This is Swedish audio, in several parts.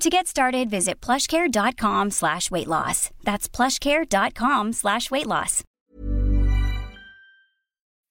To get started, visit plushcare.com slash weight loss. That's plushcare.com slash weight loss.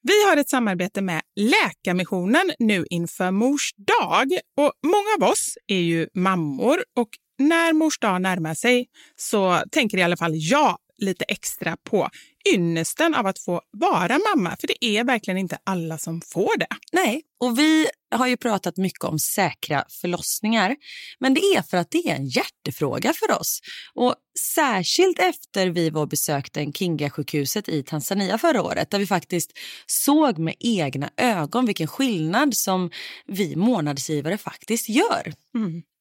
Vi har ett samarbete med Läkarmissionen nu inför Mors dag. Och många av oss är ju mammor och när Mors dag närmar sig så tänker i alla fall jag lite extra på ynnesten av att få vara mamma. För det är verkligen inte alla som får det. Nej, och vi har ju pratat mycket om säkra förlossningar. Men det är för att det är en hjärtefråga för oss. Och särskilt efter vi var besökte Kinga-sjukhuset i Tanzania förra året där vi faktiskt såg med egna ögon vilken skillnad som vi månadsgivare faktiskt gör. Mm.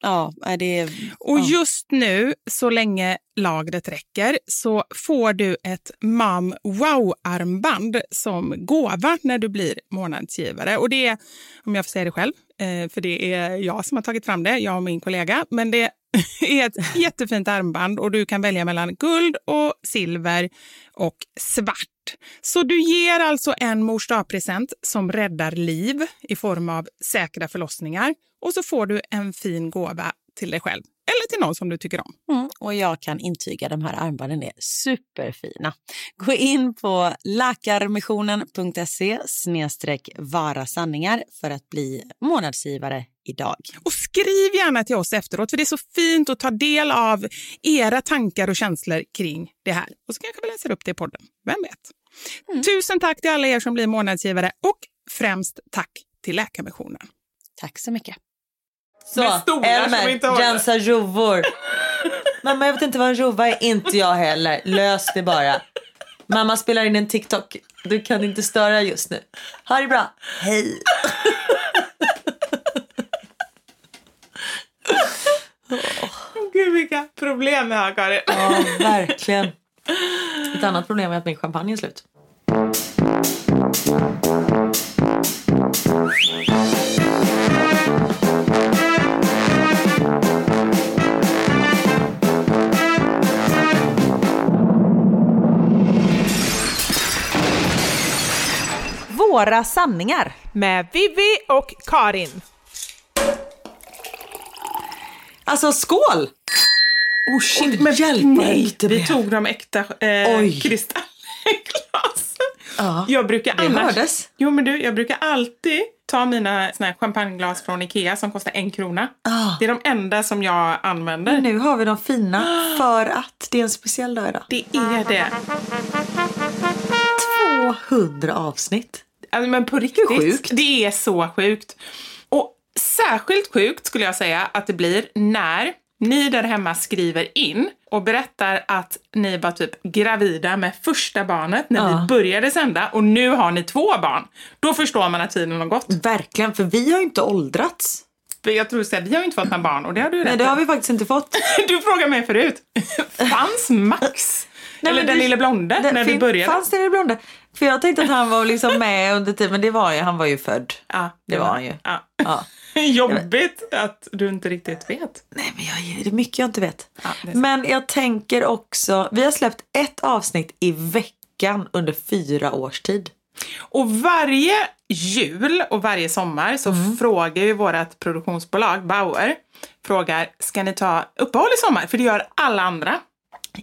Ja, det är... Och ja. just nu, så länge lagret räcker, så får du ett Mam Wow-armband som gåva när du blir månadsgivare. Och det är, om jag får säga det själv, eh, för det är jag som har tagit fram det, jag och min kollega, men det är ett jättefint armband och du kan välja mellan guld och silver och svart. Så du ger alltså en mors present som räddar liv i form av säkra förlossningar och så får du en fin gåva till dig själv eller till någon som du tycker om. Mm, och jag kan intyga de här armbanden är superfina. Gå in på läkarmissionen.se snedstreck vara sanningar för att bli månadsgivare idag. Och skriv gärna till oss efteråt, för det är så fint att ta del av era tankar och känslor kring det här. Och så kanske vi läser upp det i podden. Vem vet? Tusen tack till alla er som blir månadsgivare och främst tack till Läkarmissionen. Tack så mycket. Inte håller. rensa rovor. Mamma jag vet inte vad en rova är, inte jag heller. Lös det bara. Mamma spelar in en TikTok. Du kan inte störa just nu. Ha det bra. Hej. Gud, vilka problem jag har, Karin. Ja, verkligen. Ett annat problem är att min champagne är slut. Våra sanningar. Med Vivi och Karin. Alltså skål! Oh shit, Oj, men hjälp, nej, det vi tog de äkta eh, Oj. kristallglasen. Ja, jag brukar det annars... hördes. Jo men du, jag brukar alltid ta mina såna här champagneglas från Ikea som kostar en krona. Ah. Det är de enda som jag använder. Men nu har vi de fina för att det är en speciell dag idag. Det är det. 200 avsnitt. Alltså, men på riktigt. sjukt. Det är så sjukt. Särskilt sjukt skulle jag säga att det blir när ni där hemma skriver in och berättar att ni var typ gravida med första barnet när Ja. vi började sända och nu har ni två barn. Då förstår man att tiden har gått. Verkligen, för vi har ju inte åldrats. För jag tror att vi har ju inte fått några barn och det har du ju Nej, rätt det har vi faktiskt inte fått. Du frågade mig förut. Fanns Max? Nej, Eller den det- lille blonde Den när du fin- började? Fanns den lille blonde? För jag tänkte att han var liksom med under tiden, men det var ju, han var ju född. Ja, Det var han ju. Ja. Ja. Jobbigt att du inte riktigt vet. Nej, men jag, det är mycket jag inte vet. Ja, men jag tänker också, vi har släppt ett avsnitt i veckan under fyra års tid. Och varje jul och varje sommar så Mm. frågar ju vårt produktionsbolag Bauer, frågar, ska ni ta uppehåll i sommar? För det gör alla andra.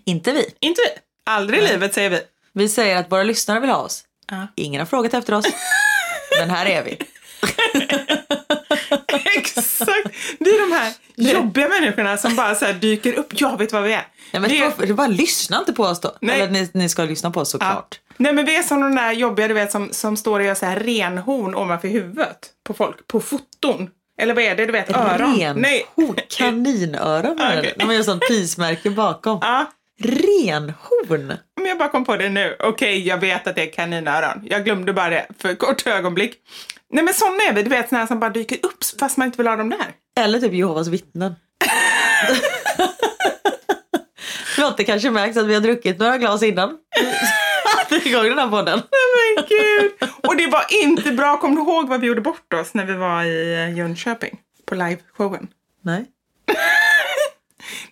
Inte vi. Inte vi. Aldrig i livet säger vi. Vi säger att våra lyssnare vill ha oss. Ja. Ingen har frågat efter oss. men här är vi. Exakt! Det är de här jobbiga människorna som bara så dyker upp. Jag vet vad vi är. Ja, men det, det... bara lyssna inte på oss då. Nej. Eller ni, ni ska lyssna på oss ja. såklart. Nej men vi är som de där jobbiga du vet som, som står och gör så här renhorn ovanför huvudet på folk, på foton. Eller vad är det du vet? Öron? Ren Nej. kaninöron är det. Okej. När man gör sånt prismärke bakom. Ja, Renhorn. men jag bara kom på det nu. Okej, jag vet att det är kaninöron. Jag glömde bara det för ett kort ögonblick. Nej men sådana är vi, du vet här som bara dyker upp fast man inte vill ha dem där. Eller typ Jehovas vittnen. Lotte kanske märkt att vi har druckit några glas innan. Satte igång den här podden. Men gud! Och det var inte bra. Kommer du ihåg vad vi gjorde bort oss när vi var i eh, Jönköping? På liveshowen. Nej.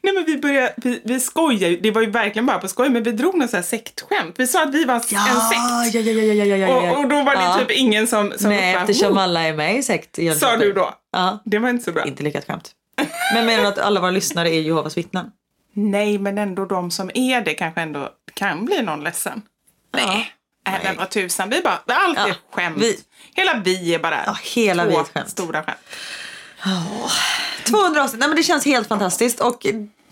Nej men vi började, vi, vi skojar ju. Det var ju verkligen bara på skoj, men vi drog något så här sektskämt. Vi sa att vi var en sekt. ja, ja, ja, ja, ja, ja, ja. Och, och då var det Ja. typ ingen som, som Nej, bara, eftersom "Woo!" alla är med i sekt i Sa du då? Ja, Det var inte så bra. inte lyckat skämt. Men menar du att alla våra lyssnare är Jehovas vittnen? Nej, men ändå de som är det kanske ändå kan bli någon ledsen. Nej. Nej, men vad tusan. Vi bara, allt är Ja, skämt. vi- Hela vi är bara Ja, hela två vi är skämt. stora skämt. 200 avsnitt, nej men det känns helt fantastiskt och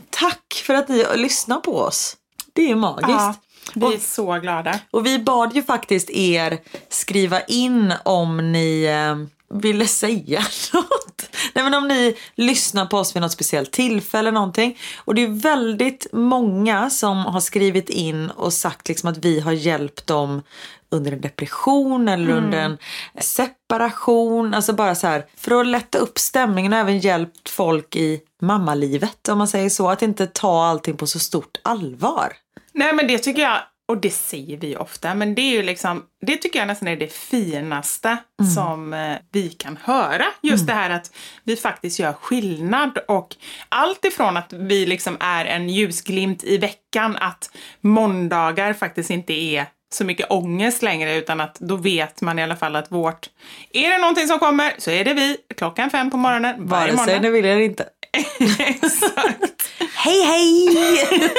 tack för att ni lyssnar på oss. Det är magiskt. Ja, vi Och- är så glada. Och vi bad ju faktiskt er skriva in om ni eh, ville säga något. Nej men om ni lyssnar på oss vid något speciellt tillfälle eller någonting. Och det är väldigt många som har skrivit in och sagt liksom att vi har hjälpt dem under en depression eller under en separation. Alltså bara så här för att lätta upp stämningen och även hjälpt folk i mammalivet om man säger så. Att inte ta allting på så stort allvar. Nej, men det tycker jag, och det säger vi ofta, men det är ju liksom, det tycker jag nästan är det finaste som eh, vi kan höra. Just det här att vi faktiskt gör skillnad och allt ifrån att vi liksom är en ljusglimt i veckan, att måndagar faktiskt inte är så mycket ångest längre utan att då vet man i alla fall att vårt... Är det någonting som kommer så är det vi klockan fem på morgonen varje Vare sig ni vill eller inte. Exakt. Hej hej!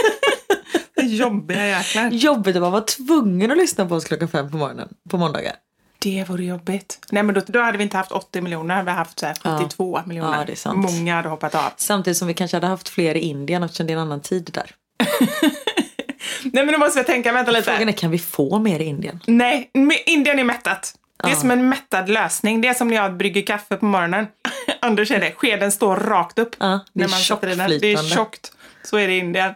Jobbiga jäklar. Jobbigt att man var tvungen att lyssna på oss klockan fem på morgonen på måndagar. Det vore jobbigt. Nej men då, då hade vi inte haft 80 miljoner, vi hade haft så här 72 miljoner. Ja, det är sant. Många hade hoppat av. Samtidigt som vi kanske hade haft fler i Indien eftersom det är en annan tid där. Nej men nu måste jag tänka, vänta lite. Frågan är kan vi få mer i Indien? Nej, Indien är mättat. Det är som en mättad lösning. Det är som när jag brygger kaffe på morgonen. Anders är det, skeden står rakt upp. Ja, det är när man i den. Det är tjockt. Så är det i Indien.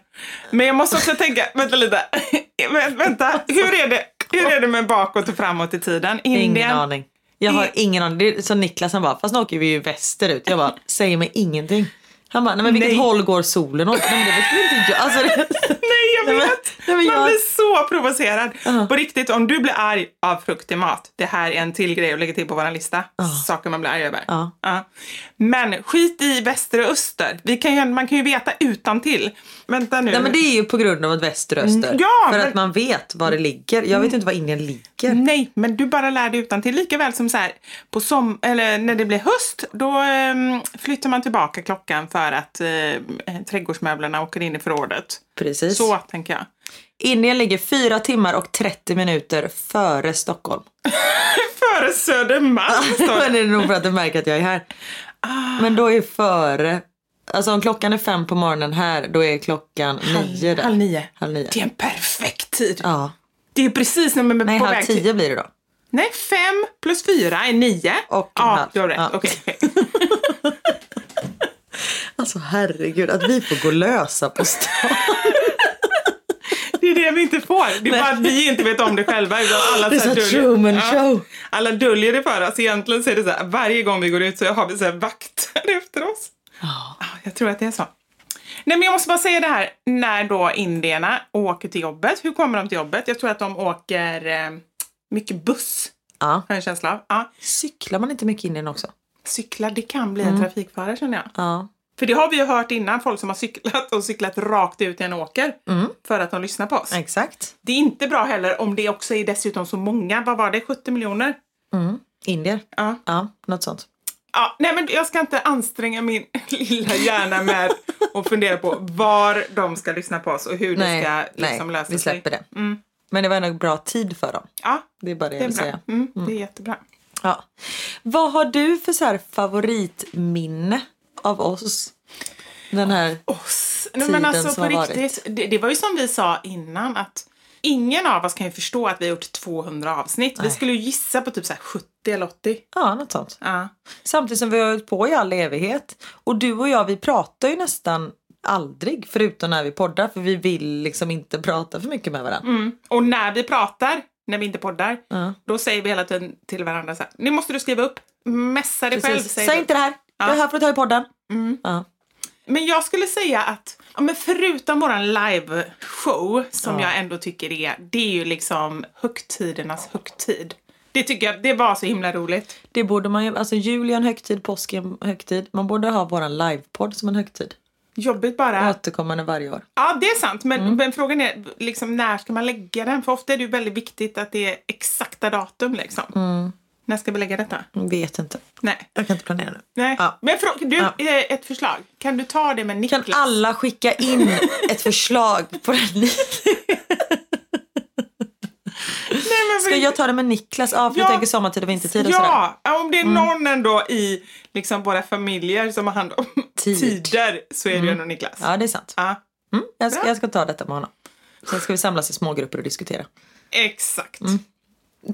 Men jag måste också tänka, vänta lite. Vä- vänta, hur är, det, hur är det med bakåt och framåt i tiden? Indien? Ingen aning. Jag har ingen aning. Det är som Niklas han bara, fast nu åker vi ju västerut. Jag bara, säger mig ingenting. Han bara, nej men vilket Nej. håll går solen åt? Nej men det vet inte jag. Alltså, Nej, jag Nej, men- vet! nej, men Man jag- blir så provocerad. På riktigt, om du blir arg av fruktig mat, det här är en till grej att lägga till på vår lista. Saker man blir arg över. Ja. Men skit i väster och öster. Vi kan ju, man kan ju veta utan till. Vänta nu. nej men det är ju på grund av att väster och öster. Mm, ja, För men- att man vet var det ligger. Jag vet inte var Indien ligger. Nej, men du bara lär dig utan till Lika väl som så här, på som, eller när det blir höst, då ehm, flyttar man tillbaka klockan för att eh, trädgårdsmöblerna åker in i förrådet. Precis. Så tänker jag. Indien ligger 4 timmar och 30 minuter före Stockholm. Före Södermalm Men det. är nog för att du märker att jag är här. Men då är före... Alltså om klockan är fem på morgonen här, då är klockan nio där. Halv nio. Halv nio. Det är en perfekt tid. Ja. Det är precis när man är Nej, på halv väg tio blir det då. Nej, fem plus fyra är nio. Och en ja, halv. du har rätt. Ja. Okej, okej. Alltså herregud, att vi får gå lösa på stan. Det vi inte får. Det är bara att vi inte vet om det själva. Alla Det är så Truman show. Alla döljer det för oss. Egentligen så är det så här, varje gång vi går ut så har vi så här vakter efter oss. Ja, Jag tror att det är så. Nej, men jag måste bara säga det här. När då indierna åker till jobbet. Hur kommer de till jobbet? Jag tror att de åker eh, mycket buss. Ja. Har jag en känsla av. Ja. Cyklar man inte mycket in den också? Cyklar, det kan bli en trafikfara känner jag. Ja. För det har vi ju hört innan, folk som har cyklat och cyklat rakt ut i en åker. För att de lyssnar på oss. Exakt. Det är inte bra heller om det också är dessutom så många. Vad var det? 70 miljoner? Indier. Ja. Ja, något sånt. Ja, nej men jag ska inte anstränga min lilla hjärna med att fundera på var de ska lyssna på oss och hur det ska liksom nej lösa vi sig. släpper det. Men det var ändå bra tid för dem. Ja, Det är bara det, det jag vill bra. säga. Mm, Det är jättebra. Ja. Vad har du för så här favoritminne av oss? Den här... Oss. Tiden men alltså som på har riktigt, det, det var ju som vi sa innan att ingen av oss kan ju förstå att vi har gjort 200 avsnitt. Vi Nej. skulle ju gissa på typ så här 70 eller 80. Ja, något sånt. Ja. Samtidigt som vi har hållit på i all evighet. Och du och jag, vi pratar ju nästan aldrig förutom när vi poddar för vi vill liksom inte prata för mycket med varandra. Mm. Och när vi pratar, när vi inte poddar, Ja. då säger vi hela tiden till varandra så här, nu måste du skriva upp, messa dig själv. Precis. säger Säg du. inte det här. Jag är här för att ta i podden. Ja. Men jag skulle säga att, ja, men förutom våran live-show, som Ja. jag ändå tycker är, det är ju liksom högtidernas högtid. Det tycker jag, det var så himla roligt. Det borde man ju, alltså jul är en högtid, påsk är en högtid. Man borde ha våran livepodd som en högtid. Jobbigt bara. Återkommande varje år. Ja, det är sant. Men, Mm. men frågan är liksom när ska man lägga den? För ofta är det ju väldigt viktigt att det är exakta datum liksom. Mm. När ska vi lägga detta? Vet inte. Nej. Jag kan inte planera nu. Nej. Ja. Men frå- du, Ja. eh, ett förslag. Kan du ta det med Kan Niklas? alla skicka in ett förslag på den Nej, men Ska jag ta det med Niklas? Ja, för Ja. jag tänker sommartid och vintertid och sådär. Ja, ja, om det är någon ändå i liksom våra familjer som har hand om Tid. tider så är det ju ändå Niklas. Ja, det är sant. Ja, Mm, jag, ska, jag ska ta detta med honom. Sen ska vi samlas i smågrupper och diskutera. exakt. Mm.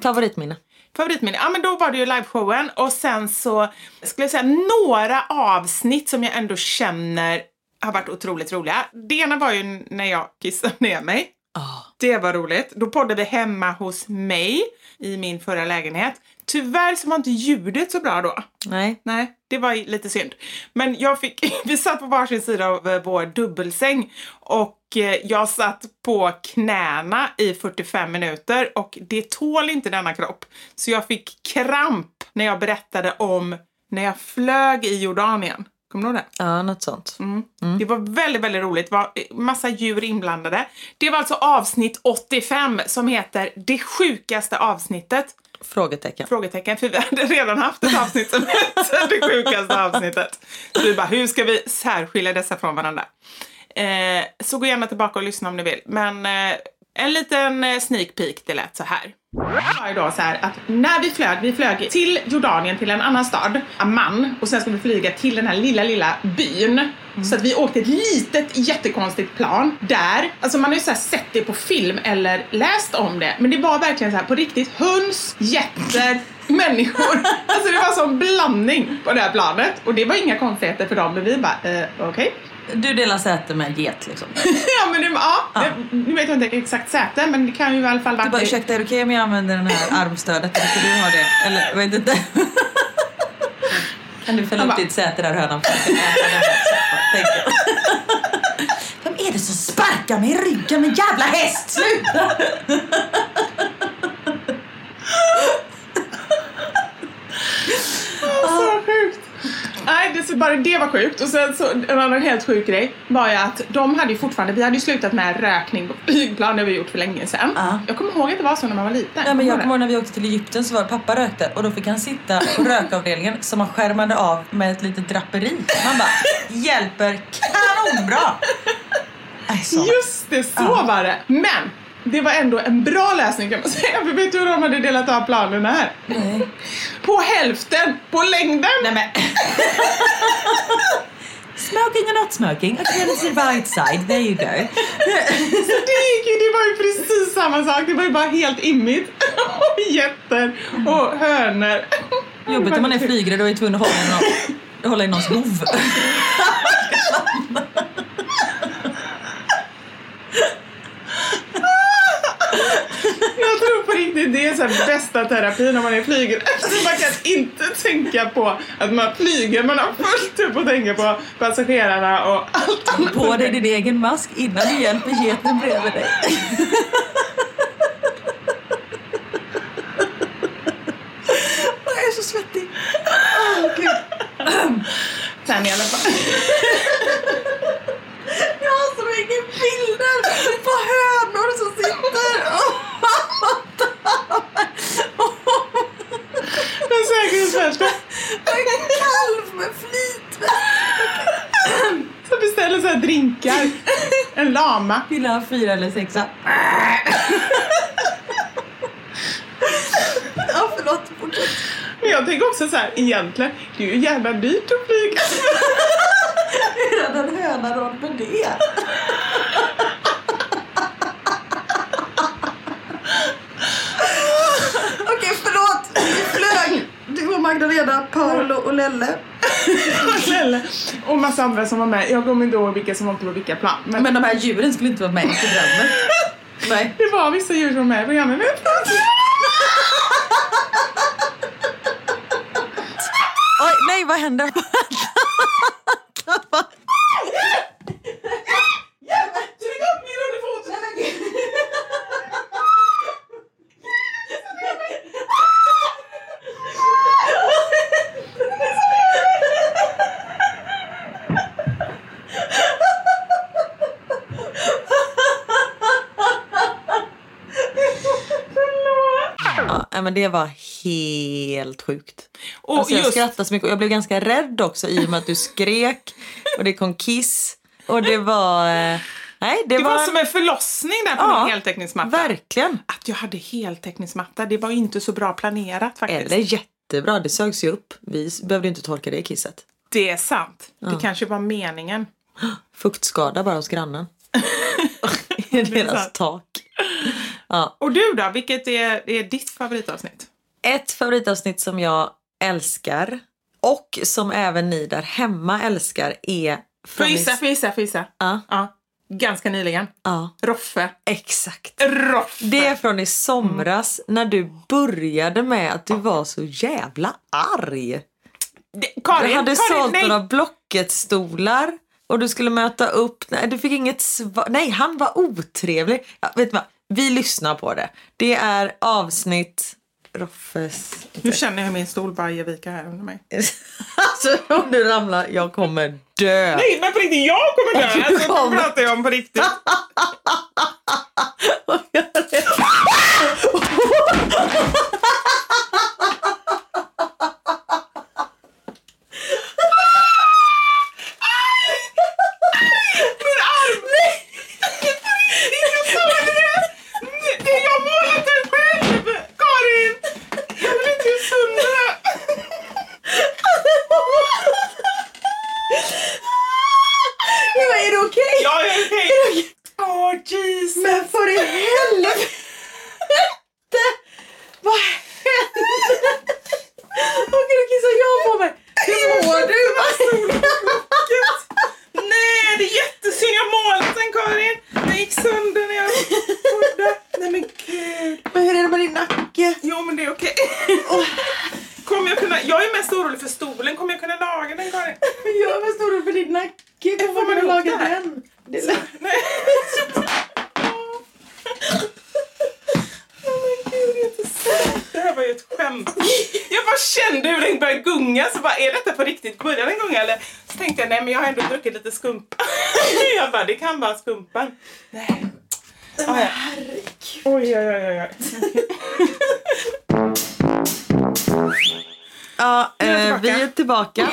Favoritminne? Favoritminne? Ja, men då var det ju liveshowen och sen så skulle jag säga några avsnitt som jag ändå känner har varit otroligt roliga. Det ena var ju när jag kissade ner mig. Oh. Det var roligt. Då poddade vi hemma hos mig i min förra lägenhet. Tyvärr så var inte ljudet så bra då. Nej. Nej, det var lite synd. Men jag fick, vi satt på varsin sida av eh, vår dubbelsäng och eh, jag satt på knäna i 45 minuter och det tål inte denna kropp. Så jag fick kramp när jag berättade om när jag flög i Jordanien. Kommer du ihåg det? Ja, något sånt. Det var väldigt, väldigt roligt. Det var eh, massa djur inblandade. Det var alltså avsnitt 85 som heter Det sjukaste avsnittet. Frågetecken. Frågetecken, för vi hade redan haft ett avsnitt som hette Det sjukaste avsnittet. Så vi bara, hur ska vi särskilja dessa från varandra? Eh, så gå gärna tillbaka och lyssna om ni vill. Men eh, en liten eh, sneak peek, det lät så här. Då så här att när vi flög, vi flög till Jordanien, till en annan stad, Amman, och sen ska vi flyga till den här lilla, lilla byn. Så att vi åkte ett litet jättekonstigt plan där, alltså man har ju så här sett det på film eller läst om det, men det var verkligen så här på riktigt höns, getter, människor. Alltså det var som blandning på det här planet och det var inga konstigheter för dem, men vi bara, eh, okej. Du delar säte med get liksom. ja men det, ja, det, nu vet jag inte exakt säte men det kan ju i alla fall Du bara, vara... ursäkta är det okej om jag använder den här armstödet? Eller ska du ha det? Eller jag vet inte. Kan du fälla upp ditt säte där hönan får. Vem är det som sparkar mig i ryggen med jävla häst? Sluta! Så sjukt! Nej, det, bara det var sjukt. Och sen så en annan helt sjuk grej var ju att de hade ju fortfarande, vi hade ju slutat med rökning på flygplan, det har vi gjort för länge sedan. Ja. Jag kommer ihåg att det var så när man var liten. Ja, men jag Kommer ihåg när vi åkte till Egypten så var pappa rökte och då fick han sitta på rökavdelningen som man skärmade av med ett litet draperi. Man bara, hjälper kanonbra! Nej, så. det? Just det, så var det. Men det var ändå en bra läsning kan man säga. För vet du hur de hade delat av planerna här? Nej. På hälften, på längden. Nej men. Smoking or not smoking, to the right side, there you go. Så det, gick ju, det var ju precis samma sak, det var ju bara helt immigt. Och getter och hönor. Jobbigt om man är flygrädd och är tvungen att hålla i, någon, hålla i någons hov. Jag tror på riktigt det är så här bästa terapin när man är flygrädd. Alltså man kan inte tänka på att man flyger, man har fullt upp att tänka på passagerarna och allt annat. På dig din egen mask innan du hjälper geten bredvid dig. Jag är så svettig. Åh, Gud. Sen i alla fall. Jag har så mycket bilder på hönor som sitter Men en kalv med flytväst. Så beställer så här drinkar. En lama. Vill ha fyra eller sexa? Ja, förlåt. Fortsätt. Men jag tänker också så här, egentligen, det är ju jävla dyrt att flyga. Redan höna råd med det. Okej, förlåt. Vi flög. Du och Magdalena, Paolo och Lelle. Eller, och massa andra som var med. Jag kommer inte ihåg vilka som åkte på vilka plan. Men, Men de här djuren skulle inte vara med i programmet. Nej. det var vissa djur som var med i programmet. Oj, nej, vad händer? Tryck upp min underfot! Ja, nej, men det var helt sjukt. Och Alltså, jag just, skrattade så mycket och jag blev ganska rädd också i och med att du skrek och det kom kiss och det var... eh, Nej, det, det var var... som en förlossning där på Ja, min heltäckningsmatta. Verkligen. Att jag hade heltäckningsmatta, det var inte så bra planerat faktiskt. Eller jättebra, det sögs ju upp. Vi behövde inte torka det kisset. Det är sant. Det kanske var meningen. Fuktskada bara hos grannen. I deras sant. tak. Och du då, vilket är, är ditt favoritavsnitt? Ett favoritavsnitt som jag älskar och som även ni där hemma älskar är... Får jag gissa, får jag gissa? Ja, Ja. Ganska nyligen. ja, Roffe. exakt. Roffe! Det är från i somras när du började med att du var så jävla arg. Det- Karin, Du hade Karin, sålt nej. några Blocket-stolar och du skulle möta upp. Nej, du fick inget svar. Nej, han var otrevlig. Ja, vet du vad? Vi lyssnar på det. Det är avsnitt Roffes... Nu känner jag min stol ger vika här under mig. alltså om du ramlar, jag kommer dö. Nej, men på riktigt, jag kommer dö! Alltså, kommer. pratar jag om på riktigt. Min arm! Nej! Jag sa det! Det jag målat den själv! Karin! Jag vill inte göra sönder det. Men är det okej? Ja, jag är okej. Åh, Jesus. Men för i helvete! Vad hände? Åker du kissar jag på mig? Hur mår du? Nej, det är jättesynd. Jag målat den, Karin. Den gick sönder när jag poddade. Nej, men gud. Men hur är det med din nacke? Jo, men det är okej. Kommer jag kunna... Jag är mest orolig för stolen. Kommer jag kunna laga den, Karin? Jag är mest orolig för din nacke. Hur får man ihop det här? den? Det är Nej. Åh, men gud, det är inte sant. Det här var ju ett skämt. Jag bara kände hur den började gunga. Så bara, är detta detta på riktigt början en gång eller så tänkte jag nej men jag har ändå druckit lite skumpa. jag bara det kan vara skumpan. Nej. Ah, ja. Oj, oj, oj, oj. oj. Ja, är eh, vi är tillbaka.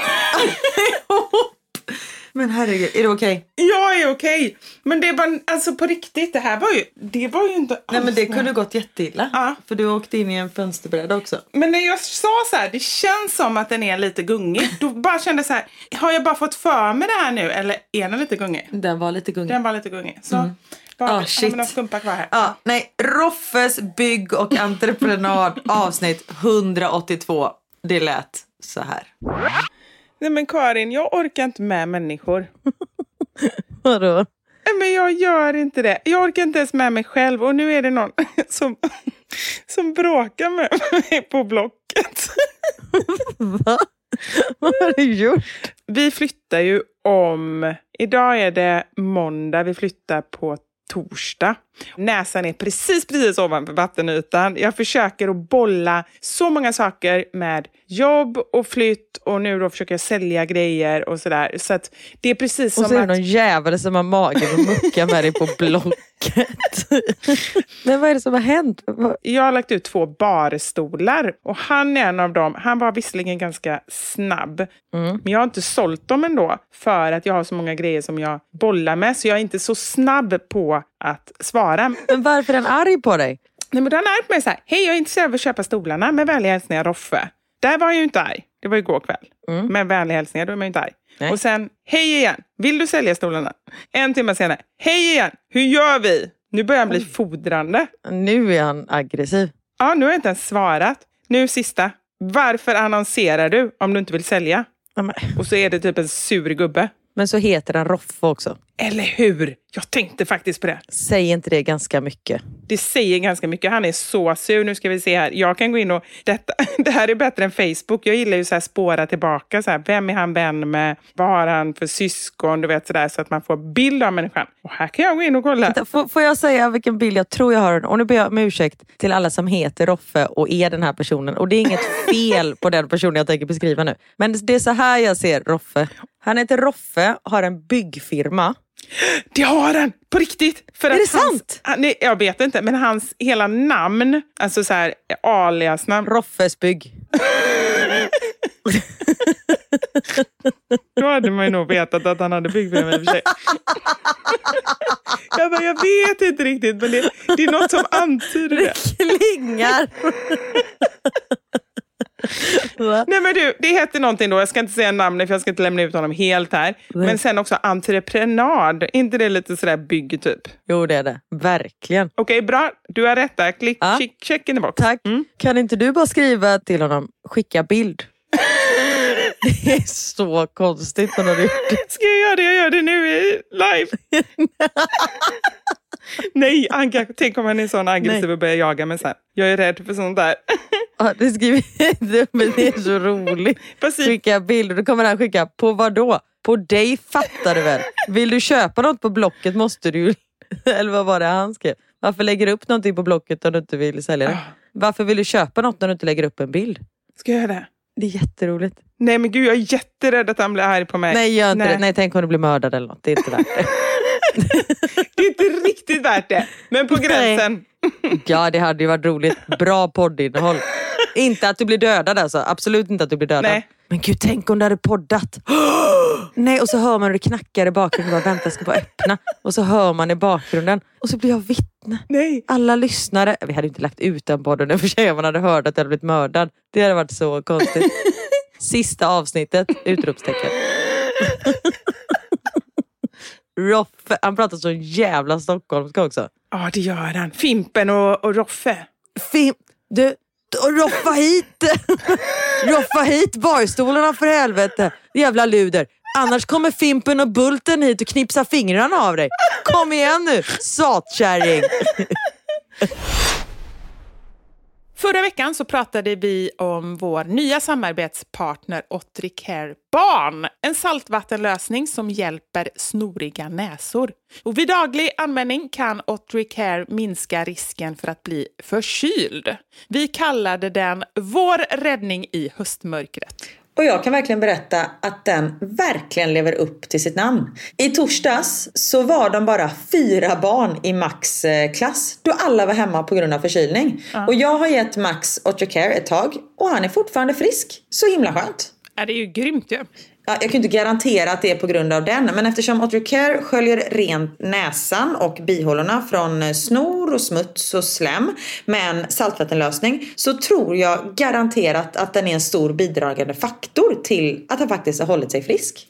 Men herregud, är det okej? Jag är okej. Men det bara, alltså på riktigt, det här var ju, det var ju inte Nej men det alls- kunde gått jätteilla. Ja. För du åkte in i en fönsterbräda också. Men när jag sa så här, det känns som att den är lite gungig. Då bara kände så här, har jag bara fått för mig det här nu eller är den lite gungig? Den var lite gungig. Den var lite gungig. Så, bara, Ah, shit. någon skumpa kvar här. Ja, nej, Roffes bygg och entreprenad avsnitt 182. Det lät så här. Nej men Karin, jag orkar inte med människor. Vadå? Men jag gör inte det. Jag orkar inte ens med mig själv och nu är det någon som, som bråkar med mig på Blocket. Va? Vad har du gjort? Vi flyttar ju om... Idag är det måndag, vi flyttar på torsdag. Näsan är precis, precis ovanför vattenytan. Jag försöker att bolla så många saker med jobb och flytt och nu då försöker jag sälja grejer och sådär. Så att det är precis Och som så är det att... någon jävel som har magen att mucka med dig på Blocket. Men vad är det som har hänt? Jag har lagt ut två barstolar och han är en av dem. Han var visserligen ganska snabb, men jag har inte sålt dem ändå för att jag har så många grejer som jag bollar med så jag är inte så snabb på att svara. Men varför är han arg på dig? Nej, men då är han arg på mig så här. Hej, jag är intresserad av att köpa stolarna med vänliga hälsningar Roffe. Där var jag ju inte arg. Det var igår kväll. Med vänliga hälsningar, då är man ju inte arg. Nej. Och sen, hej igen. Vill du sälja stolarna? En timme senare, hej igen. Hur gör vi? Nu börjar han bli fodrande. Nu är han aggressiv. Ja, nu har jag inte ens svarat. Nu sista. Varför annonserar du om du inte vill sälja? Ja, men- Och så är det typ en sur gubbe. Men så heter han Roffe också. Eller hur? Jag tänkte faktiskt på det. Säg inte det ganska mycket. Det säger ganska mycket. Han är så sur. Nu ska vi se här. Jag kan gå in och... Detta, det här är bättre än Facebook. Jag gillar ju så här spåra tillbaka. Så här, vem är han vän med? Vad har han för syskon? Du vet sådär så att man får bild av människan. Och här kan jag gå in och kolla. Vänta, Får, får jag säga vilken bild jag tror jag har? Och nu ber jag om ursäkt till alla som heter Roffe och är den här personen. Och det är inget fel på den personen jag tänker beskriva nu. Men det är så här jag ser Roffe. Han heter Roffe, har en byggfirma. Det har han! På riktigt! För Är att det hans, sant? Han, nej, jag vet inte, men hans hela namn, alltså så här aliasnamn. Roffes bygg. Då hade man ju nog vetat att han hade byggfirma i och för sig. jag, bara, jag vet inte riktigt, men det, det är något som antyder det. Klingar. Va? Nej men du, det heter någonting då. Jag ska inte säga namnet för jag ska inte lämna ut honom helt här. Nej. Men sen också entreprenad. Inte det lite sådär bygg typ? Jo det är det. Verkligen. Okej, bra. Du har rätt där. Klick, Ja. check, check in the box. Tack. Kan inte du bara skriva till honom, skicka bild? Det är så konstigt när du gjort det. Ska jag göra det? Jag gör det nu i live. Nej, tänk om han är sån aggressiv Nej. och börjar jaga mig sen. Jag är rädd för sånt där. Ja, det skriver du, men det är så roligt. Skicka bilder, då kommer han skicka på vad då? På dig fattar du väl? Vill du köpa något på Blocket måste du ju- Eller vad var det han skrev? Varför lägger du upp någonting på Blocket om du inte vill sälja det? Varför vill du köpa något när du inte lägger upp en bild? Ska jag göra det? Det är jätteroligt. Nej men gud, jag är jätterädd att han blir arg på mig. Nej, gör inte Nej. det. Nej, tänk om du blir mördad eller något. Det är inte värt det. Det är inte riktigt värt det. Men på gränsen. Ja, det hade ju varit roligt. Bra poddinnehåll. Inte att du blir dödad alltså. Absolut inte att du blir dödad. Nej. Men gud, tänk om du hade poddat. Nej, och så hör man hur det knackar i bakgrunden. Bara, Vänta, jag ska bara öppna. Och så hör man i bakgrunden. Och så blir jag vittne. Nej. Alla lyssnare. Vi hade inte lagt ut den podden i och för sig om man hade hört att jag hade blivit mördad. Det hade varit så konstigt. Sista avsnittet! Utropstecken. Roffe, han pratar så jävla stockholmska också. Ja, det gör han. Fimpen och, och Roffe. Fim, du, roffa hit! roffa hit barstolarna för helvete! Jävla luder. Annars kommer Fimpen och Bulten hit och knipsar fingrarna av dig. Kom igen nu, satkärring! Förra veckan så pratade vi om vår nya samarbetspartner Otricare Barn. En saltvattenlösning som hjälper snoriga näsor. Och vid daglig användning kan Otricare minska risken för att bli förkyld. Vi kallade den Vår räddning i höstmörkret. Och jag kan verkligen berätta att den verkligen lever upp till sitt namn. I torsdags så var de bara fyra barn i Max eh, klass då alla var hemma på grund av förkylning. Och jag har gett Max Otrocare ett tag och han är fortfarande frisk. Så himla skönt. Ja, det är ju grymt ju. Ja, jag kan inte garantera att det är på grund av den, men eftersom Otrocare sköljer rent näsan och bihålorna från snor och smuts och slem med en saltvattenlösning så tror jag garanterat att den är en stor bidragande faktor till att han faktiskt har hållit sig frisk.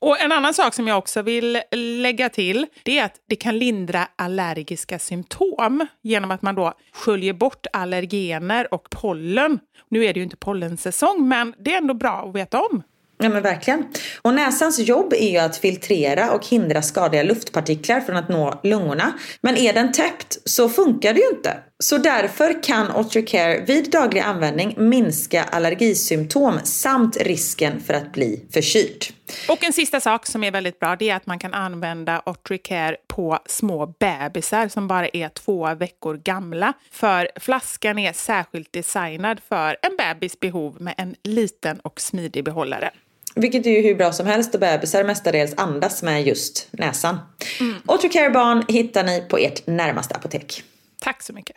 Och en annan sak som jag också vill lägga till, det är att det kan lindra allergiska symptom genom att man då sköljer bort allergener och pollen. Nu är det ju inte pollensäsong, men det är ändå bra att veta om. Ja men verkligen. Och näsans jobb är ju att filtrera och hindra skadliga luftpartiklar från att nå lungorna. Men är den täppt så funkar det ju inte. Så därför kan Otrocare vid daglig användning minska allergisymptom samt risken för att bli förkyld. Och en sista sak som är väldigt bra, det är att man kan använda Otricare på små bebisar som bara är två veckor gamla. För flaskan är särskilt designad för en bebis behov med en liten och smidig behållare. Vilket är ju hur bra som helst och bebisar mestadels andas med just näsan. Mm. Otrocare barn hittar ni på ert närmaste apotek. Tack så mycket.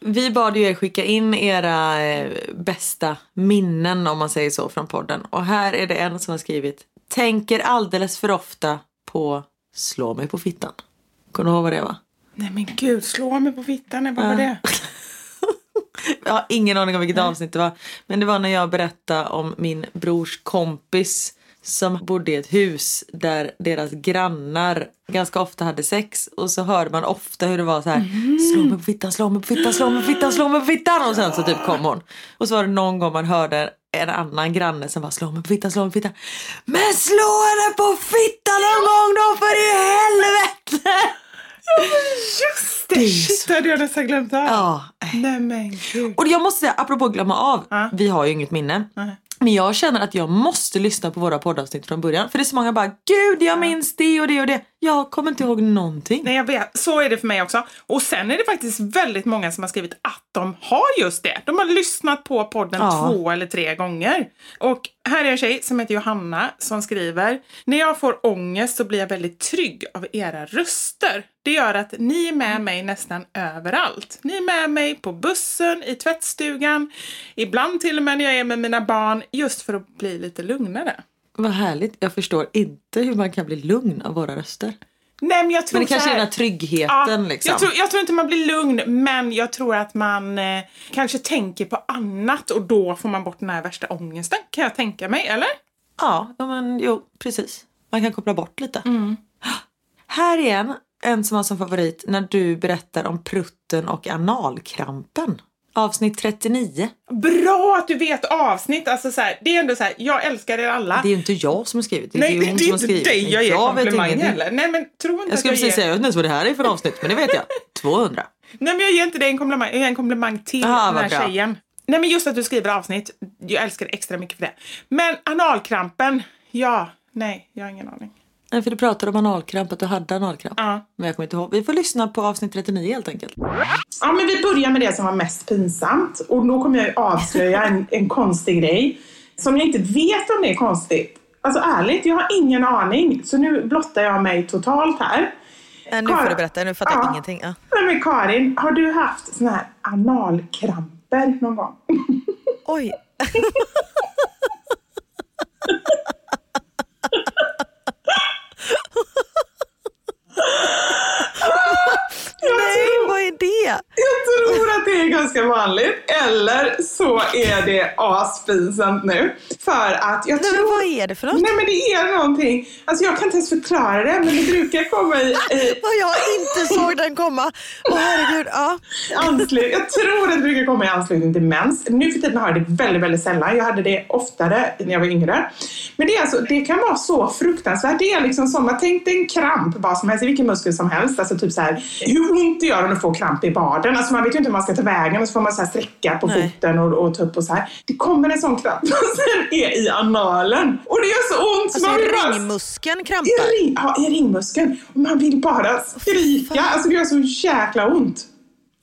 Vi bad ju er skicka in era eh, bästa minnen om man säger så från podden. Och här är det en som har skrivit Tänker alldeles för ofta på slå mig på fittan. Kommer du ihåg vad det var? Nej men gud, slå mig på fittan, vad var det? Jag har ingen aning om vilket avsnitt det var. Men det var när jag berättade om min brors kompis som bodde i ett hus där deras grannar ganska ofta hade sex och så hörde man ofta hur det var så här slå mig på fittan, slå mig på fittan, slå mig på fittan, slå mig på fittan och sen så typ kom hon. Och så var det någon gång man hörde en annan granne som var slå mig på fittan, slå mig på fittan. Men slå henne på fittan någon gång då för i helvete! Just det! Shit, så- det hade jag nästan glömt av. Ja, Nej men gud. Och jag måste säga, apropå glömma av, Ja. vi har ju inget minne. Nej. Men jag känner att jag måste lyssna på våra poddavsnitt från början. För det är så många bara, gud jag minns det och det och det. Jag kommer inte ihåg någonting. Nej, jag vet. Så är det för mig också. Och sen är det faktiskt väldigt många som har skrivit att de har just det. De har lyssnat på podden Ja. två eller tre gånger. Och här är en tjej som heter Johanna som skriver. När jag får ångest så blir jag väldigt trygg av era röster. Det gör att ni är med mig nästan överallt. Ni är med mig på bussen, i tvättstugan, ibland till och med när jag är med mina barn, just för att bli lite lugnare. Vad härligt. Jag förstår inte hur man kan bli lugn av våra röster. Nej, men jag tror Men det kanske är här- den här tryggheten liksom. jag, tror, jag tror inte man blir lugn, men jag tror att man eh, kanske tänker på annat och då får man bort den här värsta ångesten, kan jag tänka mig, eller? Ja, ja, men jo, precis. Man kan koppla bort lite. Här är en, en som har som favorit när du berättar om prutten och analkrampen. Avsnitt 39. Bra att du vet avsnitt. Alltså så här, det är ändå så här, jag älskar er alla. Det är ju inte jag som har skrivit det. Nej, är det, hon det är inte dig jag ger vet komplimang heller. Nej men tro inte Jag skulle jag precis ger... säga, jag vet inte ens vad det här är för avsnitt, men det vet jag. 200. Nej men jag ger inte dig en komplimang, jag ger en komplimang till Ah, den här bra. tjejen. Nej men just att du skriver avsnitt, jag älskar det extra mycket för det. Men analkrampen, ja, nej, jag har ingen aning. Nej, för du pratade om analkramp, att du hade analkramp. Ja. Men jag kommer inte ihåg. Vi får lyssna på avsnitt 39 helt enkelt. Ja, men vi börjar med det som var mest pinsamt. Och då kommer jag ju avslöja en, en konstig grej. Som jag inte vet om det är konstigt. Alltså ärligt, jag har ingen aning. Så nu blottar jag mig totalt här. Äh, nu får Karin- du berätta, nu fattar jag Ja. ingenting. Ja. Nej, men Karin, har du haft såna här analkramper någon gång? Oj. ah! Nej, vad är det? Jag tror att det är ganska vanligt. Eller så är det aspinsamt nu. För att jag Nej, tror... men vad är det för något? Nej men det är någonting. Alltså jag kan inte ens förklara det men det brukar komma i, i Vad jag inte såg den komma. Åh herregud. Ja. anslutning. Jag tror att det brukar komma i anslutning till mens. Nu för tiden har jag det väldigt, väldigt sällan. Jag hade det oftare när jag var yngre. Men det, är alltså, det kan vara så fruktansvärt. Det är liksom som, man tänkte en kramp vad som helst i vilken muskel som helst. Alltså typ så här, hur ont det gör om du får kramp i baden. Alltså man vet ju inte hur man ska ta vägen och så får man så här sträcka på Nej. foten och, och ta upp och så här. Det kommer en sån kramp och sen är i analen. Och det gör så ont. så Alltså man vill bara- ringmuskeln i, krampar. ring, ja, i ringmuskeln. Och man vill bara skrika. Alltså det gör så jäkla ont.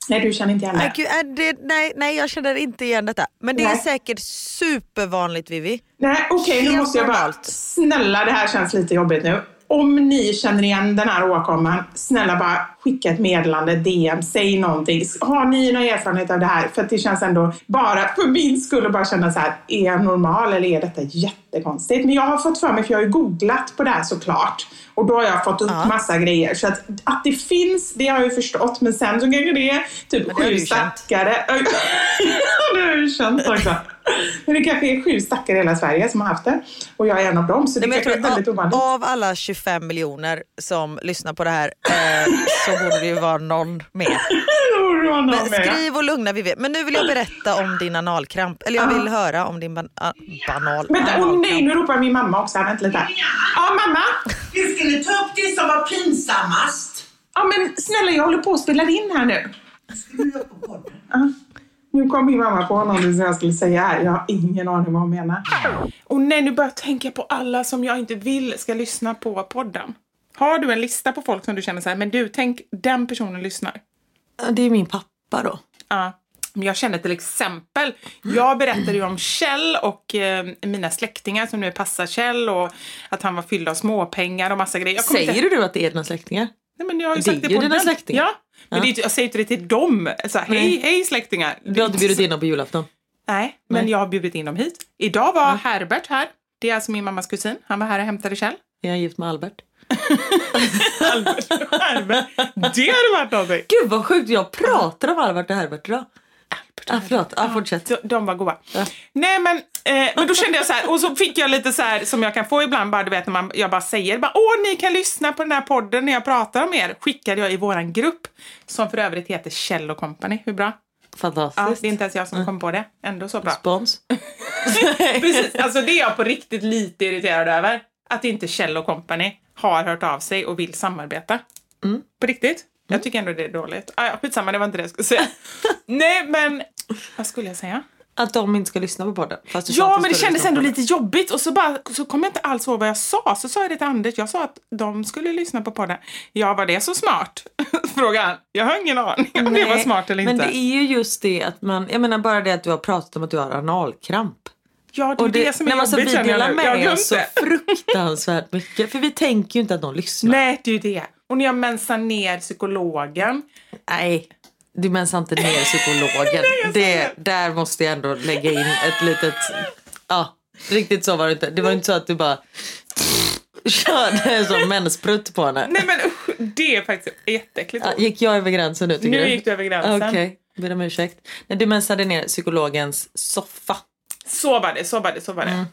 Nej, du känner inte igen Nej, det. är det, nej, nej, jag känner inte igen detta. Men det är Nej. säkert supervanligt Vivi. Nej, okej, nu Helt måste jag bara... Snälla, det här känns lite jobbigt nu. Om ni känner igen den här åkomman, snälla bara skicka ett meddelande, DM, säg någonting. Har ni någon erfarenhet av det här? För att det känns ändå, bara för min skull, att bara känna så här, är jag normal eller är detta jättekonstigt? Men jag har fått för mig, för jag har ju googlat på det här såklart. Och då har jag fått upp Ja. massa grejer. Så att, att det finns, det har jag ju förstått. Men sen så kanske det är typ sju stackare. det har jag ju känt också. Men det kanske är sju stackare i hela Sverige som har haft det. Och jag är en av dem. Så det Nej, är väldigt ovanligt. av, av alla 25 miljoner som lyssnar på det här eh, så borde det ju vara någon mer. Men med. skriv och lugna Vivi. Men nu vill jag berätta om din analkramp. Eller jag vill höra om din ban a, banal, Vänta, åh nej, nu ropar min mamma också. Vänta lite. Ja, mamma. Vi skulle ta upp det som var pinsammast. Ja, men snälla, jag håller på att spela in här nu. Ja. Nu kom min mamma på någonting som jag skulle säga här. Jag har ingen aning vad hon menar. Och nej, nu börjar jag tänka på alla som jag inte vill ska lyssna på podden. Har du en lista på folk som du känner så här, men du, tänk den personen lyssnar. Ja, Det är min pappa då. Ja. Men jag känner till exempel, jag berättade ju om Kjell och eh, mina släktingar som nu är passar-Kjell och att han var fylld av småpengar och massa grejer. Säger inte... du att det är dina släktingar? Nej, men jag har ju Det sagt det ju på dina den. släktingar. Ja, men Ja. Det jag säger inte det till dem. Så här, hej, Nej. hej släktingar. Du har inte bjudit in dem på julafton? Nej, men jag har bjudit in dem hit. Idag var Herbert här. Det är alltså min mammas kusin. Han var här och hämtade Kjell. Är jag gift med Albert? Albert och Herbert. Det hade varit någonting. Gud vad sjukt, jag pratar om Albert och Herbert idag. Ah, förlåt, ah, fortsätt. De, de var goda. Nej men, eh, men då kände jag så här, och så fick jag lite så här som jag kan få ibland, bara du vet när man, jag bara säger bara, åh ni kan lyssna på den här podden när jag pratar om er. Skickade jag i våran grupp, som för övrigt heter Kjell Company. Hur bra? Ja, Fantastiskt. det är inte ens jag som kom på det. Ändå så bra. Spons. Precis, alltså det är jag på riktigt lite irriterad över. Att inte Kjell Company har hört av sig och vill samarbeta. På riktigt. Jag tycker ändå det är dåligt. Ah, ja, skitsamma, det var inte det jag skulle säga. Nej, men vad skulle jag säga? Att de inte ska lyssna på podden. Fast du sa Ja, att men det kändes lyssna ändå lite jobbigt. Och så, bara, så kom jag inte alls ihåg vad jag sa. Så sa jag det till Anders. Jag sa att de skulle lyssna på podden. Ja, var det så smart? Frågade han. Jag har ingen aning om det var Nej, smart eller Men inte. det är ju just det att man, jag menar bara det att du har pratat om att du har analkramp. Ja, det är det, som är men jobbigt känner jag delar nu. Jag har med glömt oss så det. fruktansvärt mycket. För vi tänker ju inte att någon lyssnar. Nej, det är ju det. Och när jag mensar ner psykologen. Nej, du mensar inte ner psykologen. det, där måste jag ändå lägga in ett litet... Ja, riktigt så var det inte. Det var inte så att du bara körde en sån mensprutt på henne. Nej men usch, det är faktiskt jätteäckligt. Ja, gick jag över gränsen nu tycker Nu du? gick du över gränsen. Okej, ber om ursäkt. Nej, du mensade ner psykologens soffa. Så var det, så var det, så var det. Mm.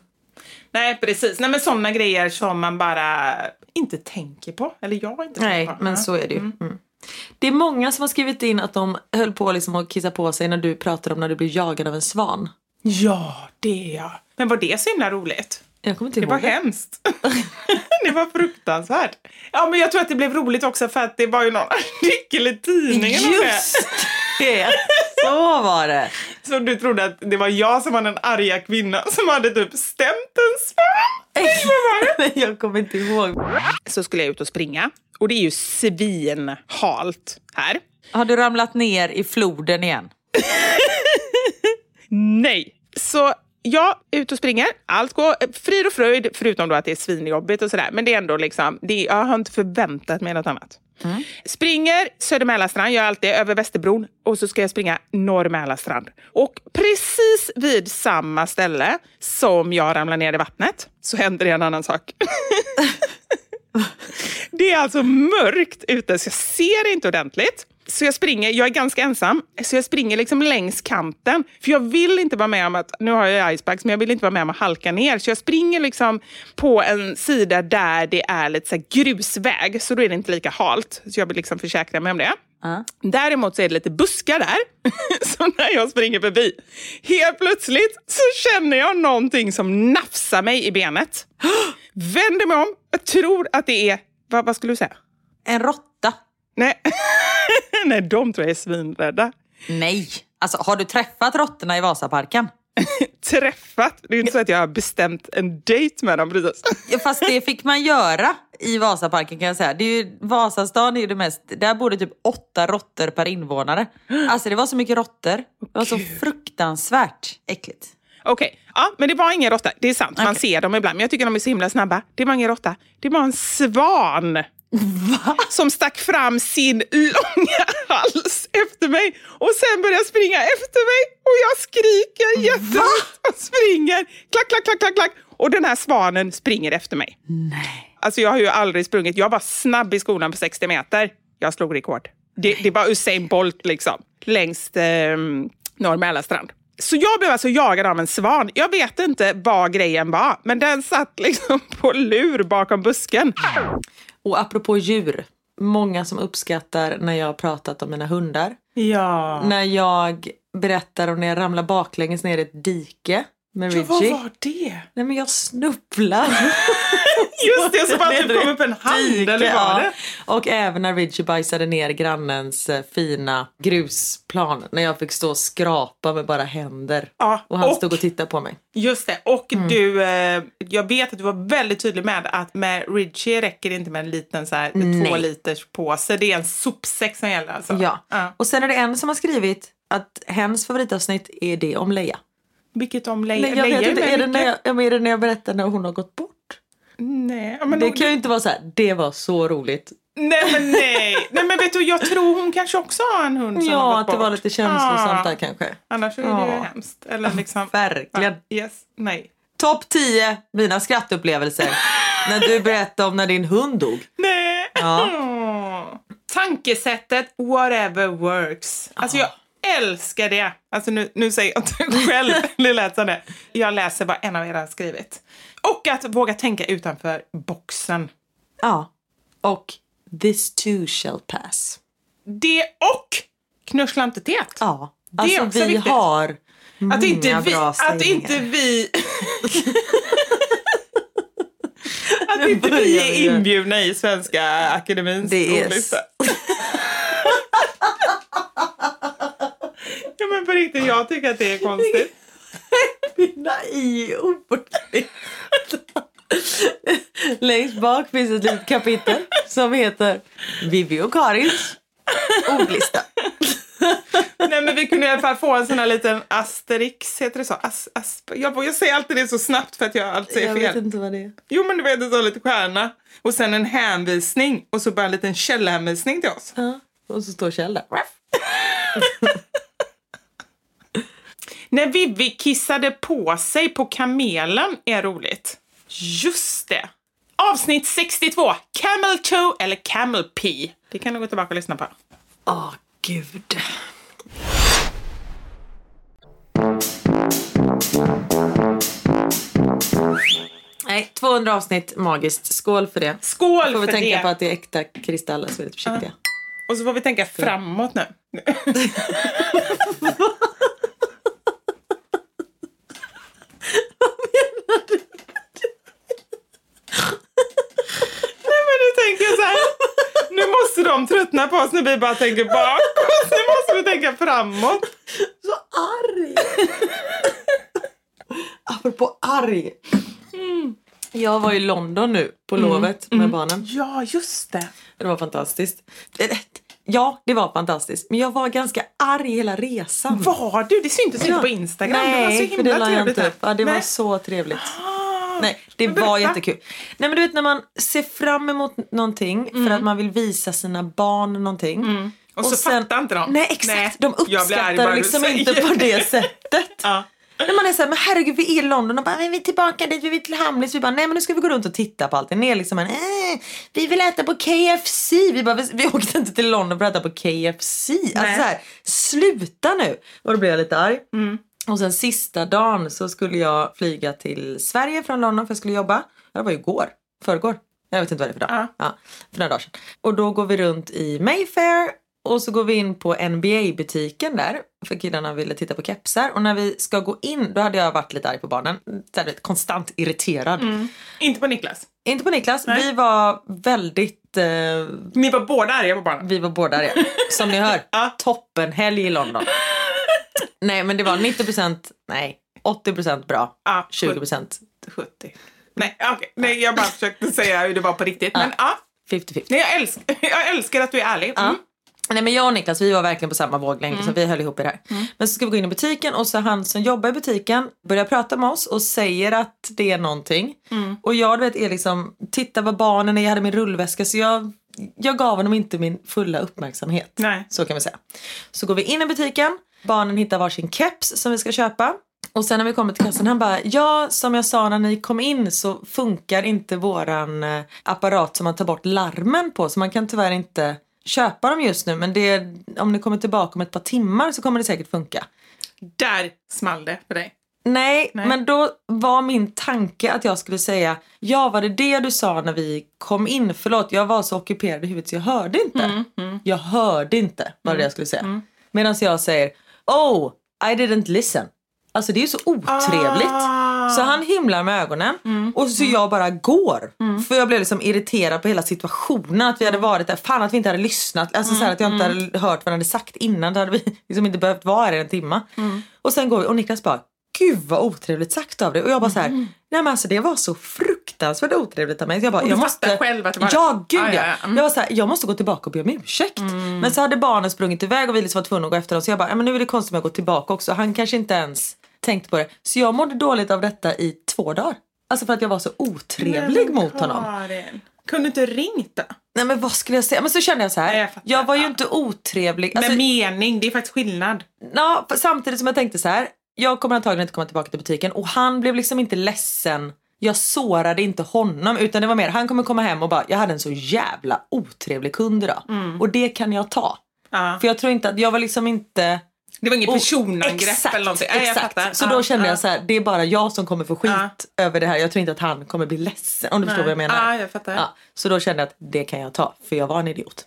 Nej, precis. Nej, men sådana grejer som man bara inte tänker på. Eller jag inte Nej, tänker på. men så är det ju. Mm. Det är många som har skrivit in att de höll på liksom att kissa på sig när du pratade om när du blev jagad av en svan. Ja, det jag. Men var det så himla roligt? Jag kommer inte Det ihåg var hemskt. det var fruktansvärt. Ja, men jag tror att det blev roligt också för att det var ju någon artikel i tidningen om det. Just det! Så var det. Så du trodde att det var jag som var den arga kvinnan som hade typ stämt en det? Jag kommer inte ihåg. Så skulle jag ut och springa. Och det är ju svinhalt här. Har du ramlat ner i floden igen? Nej. Så jag är ute och springer. Allt går frid och fröjd, förutom då att det är svinjobbigt och sådär. Men det är ändå liksom, det jag har inte förväntat mig något annat. Springer Söder Mälarstrand, gör alltid över Västerbron och så ska jag springa Norr Mälarstrand. Och precis vid samma ställe som jag ramlar ner i vattnet så händer det en annan sak. Det är alltså mörkt ute så jag ser inte ordentligt. Så jag springer, jag är ganska ensam, så jag springer liksom längs kanten. För jag vill inte vara med om att, nu har jag icebags, men jag vill inte vara med om att halka ner. Så jag springer liksom på en sida där det är lite så grusväg, så då är det inte lika halt. Så jag vill liksom försäkra mig om det. Däremot så är det lite buskar där. så när jag springer förbi, helt plötsligt så känner jag någonting som nafsar mig i benet. Vänder mig om, jag tror att det är, vad, vad skulle du säga? En råtta? Nej. Nej, de tror jag är svinrädda. Nej. Alltså har du träffat råttorna i Vasaparken? Träffat? Det är inte så att jag har bestämt en dejt med dem precis. Fast det fick man göra i Vasaparken kan jag säga. Det är ju, Vasastan är ju det mest, där bor det typ åtta råttor per invånare. Alltså det var så mycket råttor. Det var så fruktansvärt äckligt. Okej, ja, men det var ingen råtta. Det är sant, man ser dem ibland. Men jag tycker de är så himla snabba. Det var ingen råtta. Det var en svan. Som stack fram sin långa hals efter mig och sen började springa efter mig. Och jag skriker jättehögt och springer. Klack, klack, klack, klack, klack. Och den här svanen springer efter mig. Nej. Alltså jag har ju aldrig sprungit. Jag var snabb i skolan på 60 meter. Jag slog rekord. Det, det var Usain Bolt liksom. Längst eh, Norr Mälarstrand. Så jag blev alltså jagad av en svan. Jag vet inte vad grejen var, men den satt liksom på lur bakom busken. Och apropå djur. Många som uppskattar när jag har pratat om mina hundar. Ja. När jag berättar om när jag ramlar baklänges ner i ett dike med ja vad var det? Nej men jag snubblar. Just det, typ Ner i kom upp en hand, eller var ja. det? Och även när Ridgie bajsade ner grannens eh, fina grusplan. När jag fick stå och skrapa med bara händer. Ja, Och han och- stod och tittade på mig. Just det. Och du, eh, jag vet att du var väldigt tydlig med att med Ridgie räcker det inte med en liten så här, två Nej. liters påse. Det är en sopsäck som gäller alltså. Ja. Ja. Och sen är det en som har skrivit att hens favoritavsnitt är det om Leia. Vilket om Leia? Nej, jag Leia vet inte, är det, när jag, är det när jag berättar när hon har gått bort? Nej, ja, men Det hon- kan ju inte vara så här, det var så roligt. Nej men nej. nej men vet du, jag tror hon kanske också har en hund som har Ja, gått att det bort. var lite känslosamt Ja. där kanske. Annars är det ju Ja. hemskt. Eller liksom... Verkligen. Ja, Yes, nej. Topp 10 mina skrattupplevelser. när du berättade om när din hund dog. Nej. Ja. Tankesättet whatever works. Alltså jag älskar det. Alltså nu, nu säger jag inte själv, det lät som det. Jag läser vad en av er har skrivit. Och att våga tänka utanför boxen. Ja. Och this too shall pass. Det och knusslantetet. Ja. Det är Alltså också vi viktigt. har Att inte många vi... bra Att inte vi... att inte vi är inbjudna i Svenska Akademins Det är ja men på riktigt, jag tycker att det är konstigt. I ordlista. Längst bak finns ett litet kapitel som heter Vivi och Karins ordlista. Nej men vi kunde i alla fall få en sån här liten asterix, heter det så? As, as, jag, jag säger alltid det så snabbt för att jag alltid säger Jag fel. vet inte vad det är. Jo men du vet en sån liten stjärna och sen en hänvisning och så bara en liten källhänvisning till oss. Ja. Och så står Kjell där. När Vivi kissade på sig på kamelen är roligt. Just det! Avsnitt 62, Camel Toe eller Camel Pee. Det kan du gå tillbaka och lyssna på. Åh, gud. Nej, 200 avsnitt magiskt. Skål för det. Skål Får vi för tänka det! på att det är äkta kristaller så vi är lite försiktiga. Och så får vi tänka framåt nu. Nej men nu tänker jag så här. Nu måste de tröttna på oss när vi bara tänker bakåt. Nu måste vi tänka framåt. Så arg! Apropå arg. Jag var i London nu på lovet med barnen. Ja, just det. Det var fantastiskt. Eller, Ja, det var fantastiskt. Men jag var ganska arg hela resan. Var du? Det syntes inte på Instagram. Nej, det var så för himla det la jag trevligt. inte upp. Ja, det var Nej. så trevligt. Nej, det var jättekul. Nej men du vet när man ser fram emot någonting Mm. för att man vill visa sina barn någonting. Och så fattar inte de. Nej exakt, Nej, de uppskattar liksom inte på det. sättet. Ja. När man är såhär, men herregud vi är i London och bara, vi är tillbaka dit, vi vill till Hamlet. Vi bara, nej men nu ska vi gå runt och titta på allting. Ni är liksom en, äh, vi vill äta på KFC. Vi bara, vi, vi åkte inte till London för att äta på KFC. Alltså så här, sluta nu. Och då blev jag lite arg. Mm. Och sen sista dagen så skulle jag flyga till Sverige från London för jag skulle jobba. Det var ju igår, förrgår. Jag vet inte vad det är för dag. Ja. för några dagar sedan. Och då går vi runt i Mayfair och så går vi in på NBA-butiken där. För killarna ville titta på kepsar. Och när vi ska gå in, då hade jag varit lite arg på barnen. Så vet, konstant irriterad. Inte på Niklas. Inte på Niklas, Nej. vi var väldigt... Eh, Ni var båda arga på barnen. vi var båda arga. Som ni hör, Ja. toppenhelg i London. Nej men det var 90% nej 80% bra. Ja, 20% 70. Nej, okej. Nej, jag bara försökte säga hur det var på riktigt. Men ja, 50-50. nej, jag, älskar, jag älskar att du är ärlig. Ja. Mm. Nej men jag och Niklas vi var verkligen på samma våglängd så vi höll ihop i det här. Men så ska vi gå in i butiken och så han som jobbar i butiken börjar prata med oss och säger att det är någonting. Och jag du vet är liksom, titta vad barnen är, jag hade min rullväska så jag, jag gav honom inte min fulla uppmärksamhet. Nej. Så kan vi säga. Så går vi in i butiken, barnen hittar varsin keps som vi ska köpa. Och sen när vi kommer till kassan han bara, ja som jag sa när ni kom in så funkar inte våran eh, apparat som man tar bort larmen på så man kan tyvärr inte köpa dem just nu men det, om ni kommer tillbaka om ett par timmar så kommer det säkert funka. Där small det för dig. Nej, Nej. men då var min tanke att jag skulle säga ja var det det du sa när vi kom in? Förlåt jag var så ockuperad i huvudet så jag hörde inte. Jag hörde inte var det jag skulle säga. Medan jag säger oh I didn't listen. Alltså det är så otrevligt. Ah. Så han himlar med ögonen och så jag bara går. För jag blev liksom irriterad på hela situationen. Att vi hade varit där, fan att vi inte hade lyssnat. Alltså så här, att jag inte hade hört vad han hade sagt innan. Då hade vi liksom inte behövt vara här i en timme. Och sen går vi och Niklas bara, gud vad otrevligt sagt av dig. Och jag bara så här, nej men alltså det var så fruktansvärt otrevligt av mig. Så jag bara, Och du jag måste... själv att det var? Ja, gud Ja, ja. Mm. Jag var så här, jag måste gå tillbaka och be om ursäkt. Men så hade barnen sprungit iväg och vi liksom var tvungna att gå efter dem. Så jag bara, ja, men nu är det konstigt om jag går tillbaka också. Han kanske inte ens tänkte på det. Så jag mådde dåligt av detta i två dagar. Alltså för att jag var så otrevlig Men mot honom. Karin, Kunde du inte ringt då? Nej men vad skulle jag säga? Men så kände jag så här. Nej, jag, jag var ju Ja. inte otrevlig. Alltså, Med mening, det är faktiskt skillnad. Ja, samtidigt som jag tänkte så här. Jag kommer antagligen inte komma tillbaka till butiken och han blev liksom inte ledsen. Jag sårade inte honom utan det var mer han kommer komma hem och bara jag hade en så jävla otrevlig kund idag. Och det kan jag ta. Ja. För jag tror inte att jag var liksom inte Det var inget och- personangrepp exakt, eller någonting. Nej, exakt. Så Ja, då kände ja. jag så här, det är bara jag som kommer få skit Ja. över det här. Jag tror inte att han kommer bli ledsen om du förstår vad jag menar. Ja, jag. Ja, så då kände jag att det kan jag ta, för jag var en idiot.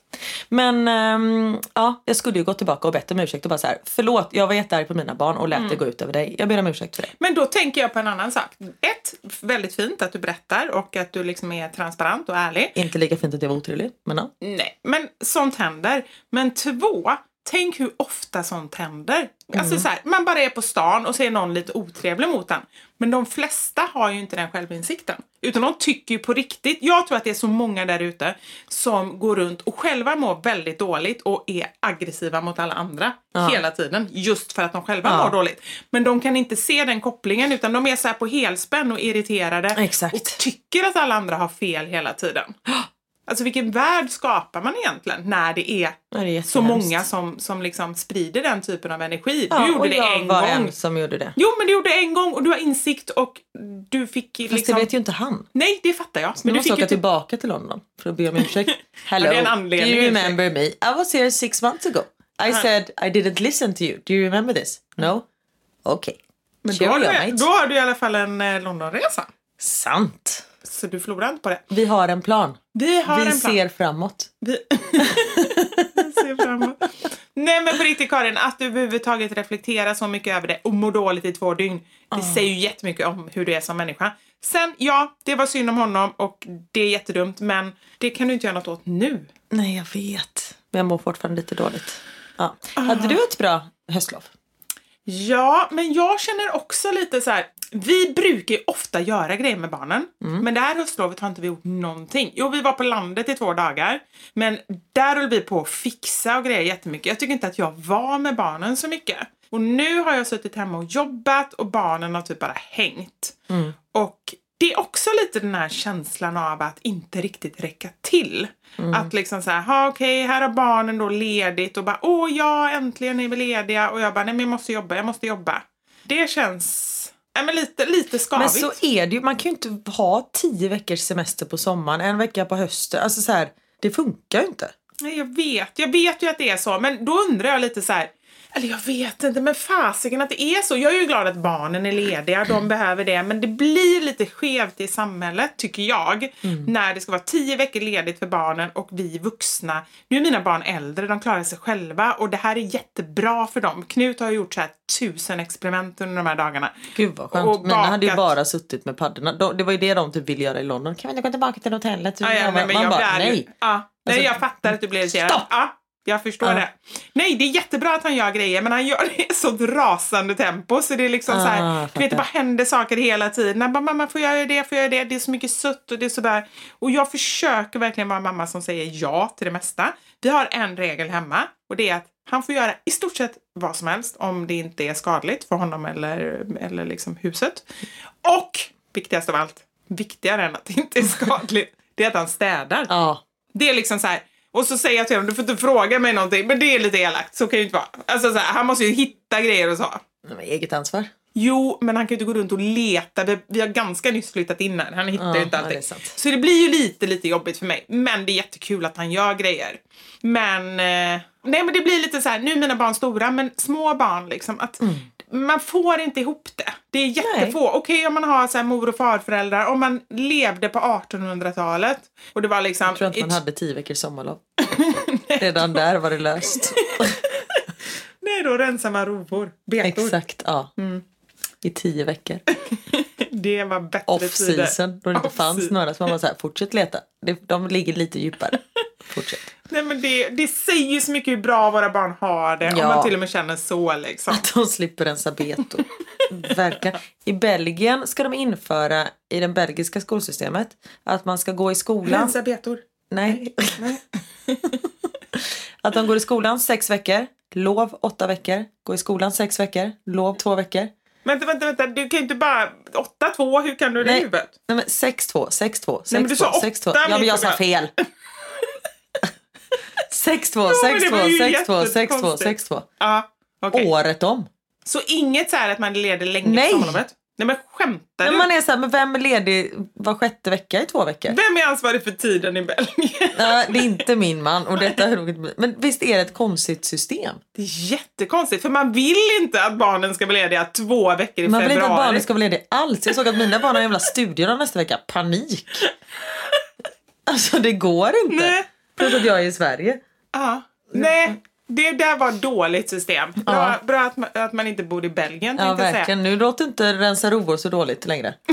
Men ehm, ja, jag skulle ju gå tillbaka och bett om ursäkt och bara så här, förlåt, jag var jättearg på mina barn och lät Mm. det gå ut över dig. Jag ber om ursäkt för det. Men då tänker jag på en annan sak. Ett, väldigt fint att du berättar och att du liksom är transparent och ärlig. Inte lika fint att jag var otrevlig, men ja. Nej, men sånt händer. Men två, tänk hur ofta sånt händer. Alltså så här, man bara är på stan och så är någon lite otrevlig mot en. Men de flesta har ju inte den självinsikten. Utan de tycker ju på riktigt. Jag tror att det är så många där ute som går runt och själva mår väldigt dåligt och är aggressiva mot alla andra hela tiden. Just för att de själva Ja. mår dåligt. Men de kan inte se den kopplingen utan de är så här på helspänn och irriterade. Exakt. Och tycker att alla andra har fel hela tiden. Alltså vilken värld skapar man egentligen när det är det är så många som, som liksom sprider den typen av energi. Ja, du gjorde och det jag en var gång. en som gjorde det. Jo, men du gjorde det en gång och du har insikt och du fick Fast liksom... det vet ju inte han. Nej, det fattar jag. Men Men du måste fick åka ju typ... tillbaka till London för att be om ursäkt. Hello, Ja, det är en do you remember me? I was here six months ago. I said I didn't listen to you. Do you remember this? No? Okay. Men då har, du, då har du i alla fall en eh, Londonresa. Sant. Så du förlorar inte på det. Vi har en plan. Vi har vi en plan. ser framåt. Vi... ser framåt. Nej men på riktigt Karin, att du överhuvudtaget reflekterar så mycket över det och mår dåligt i två dygn. Det säger ju jättemycket om hur du är som människa. Sen, ja, det var synd om honom och det är jättedumt men det kan du inte göra något åt nu. Nej, jag vet. Men jag mår fortfarande lite dåligt. Ja. Hade du ett bra höstlov? Ja, men jag känner också lite så här. Vi brukar ju ofta göra grejer med barnen, men det här höstlovet har inte vi gjort någonting. Jo, vi var på landet i två dagar, men där höll vi på att fixa och grejer jättemycket. Jag tycker inte att jag var med barnen så mycket. Och nu har jag suttit hemma och jobbat och barnen har typ bara hängt. Och det är också lite den här känslan av att inte riktigt räcka till. Att liksom så här, ha okej, här har barnen då ledigt och bara, åh ja, äntligen är vi lediga. Och jag bara, nej men jag måste jobba, jag måste jobba. Det känns, ja men lite, lite Men skavigt. så är det ju. Man kan ju inte ha tio veckors semester på sommaren, en vecka på hösten. Alltså så här, det funkar ju inte. Nej, jag vet. Jag vet ju att det är så, men då undrar jag lite så här. Eller jag vet inte, men fasiken att det är så. Jag är ju glad att barnen är lediga, de behöver det. Men det blir lite skevt i samhället, tycker jag. När det ska vara tio veckor ledigt för barnen och vi vuxna. Nu är mina barn äldre, de klarar sig själva och det här är jättebra för dem. Knut har gjort så här tusen experiment under de här dagarna. Gud vad skönt. Och Mina hade ju bakat. bara suttit med paddorna. De, det var ju det de typ ville göra i London. Kan vi inte gå tillbaka till hotellet? Ja, ja, Man nej, men bara, jag blir arg. nej. Nej, Alltså, jag fattar att du blir irriterad. stopp! Ja, jag förstår Ja. det. Nej, det är jättebra att han gör grejer, men han gör det i så rasande tempo så det är liksom Ah, så här, jag du vet, det bara händer saker hela tiden. Han bara, mamma får jag göra det, får jag göra det, det är så mycket sutt och det är sådär. Och jag försöker verkligen vara mamma som säger ja till det mesta. Vi har en regel hemma och det är att han får göra i stort sett vad som helst om det inte är skadligt för honom eller, eller liksom huset. Och, viktigast av allt, viktigare än att det inte är skadligt, det är att han städar. Ja. Det är liksom så här. Och så säger jag till honom, du får inte fråga mig någonting, men det är lite elakt. Så kan ju inte vara. Alltså så här, han måste ju hitta grejer och så. Men eget ansvar. Jo, men han kan ju inte gå runt och leta. Vi, vi har ganska nyss flyttat in här. Han hittar Ja, ju inte ja, allting. det så det blir ju lite, lite jobbigt för mig. Men det är jättekul att han gör grejer. Men, eh, nej men det blir lite så här, nu är mina barn stora, men små barn liksom. Att Mm. Man får inte ihop det. Det är jättefå. Okej om man har så här mor och farföräldrar, om man levde på 1800-talet och det var liksom... Jag tror inte man hade tio veckors sommarlov. Redan där var det löst. Nej, då rensar man rovor. Betor. Exakt, ja. Mm. I tio veckor. Det var bättre Off tider. season, då det inte fanns några. Så man var så här, fortsätt leta. De ligger lite djupare. Fortsätt. Nej, men det, det säger ju så mycket hur bra våra barn har det. Om Ja. man till och med känner så liksom. Att de slipper rensa betor. Verkligen. I Belgien ska de införa i det belgiska skolsystemet att man ska gå i skolan. Rensa betor. Nej. att de går i skolan sex veckor, lov åtta veckor, gå i skolan sex veckor, lov två veckor. Vänta, vänta, vänta. Du kan ju inte bara... 8-2, hur kan du det i Nej, huvudet? nej men sex två, sex två, Nej, men sex du två, sa sex två. åtta Ja men jag sa fel. 6-2, 6-2, 6-2, 6-2, 6-2. Året om. Så inget så här att man är ledig länge Nej. på sommarlovet? Nej men skämtar du? Men man är så här, men vem är ledig var sjätte vecka i två veckor? Vem är ansvarig för tiden i Belgien? Nej, det är inte min man. Och detta är. Men visst är det ett konstigt system? Det är jättekonstigt för man vill inte att barnen ska vara lediga två veckor i februari. Man vill inte att barnen ska vara lediga alls. Jag såg att mina barn har jävla studier nästa vecka. Panik! Alltså det går inte. Nej. Plus att jag är i Sverige. Ja. Nej, det där var dåligt system. Bra, Ja. bra att, man, att man inte bor i Belgien, Ja jag säga. verkligen. Nu låter inte rensa rovor så dåligt längre.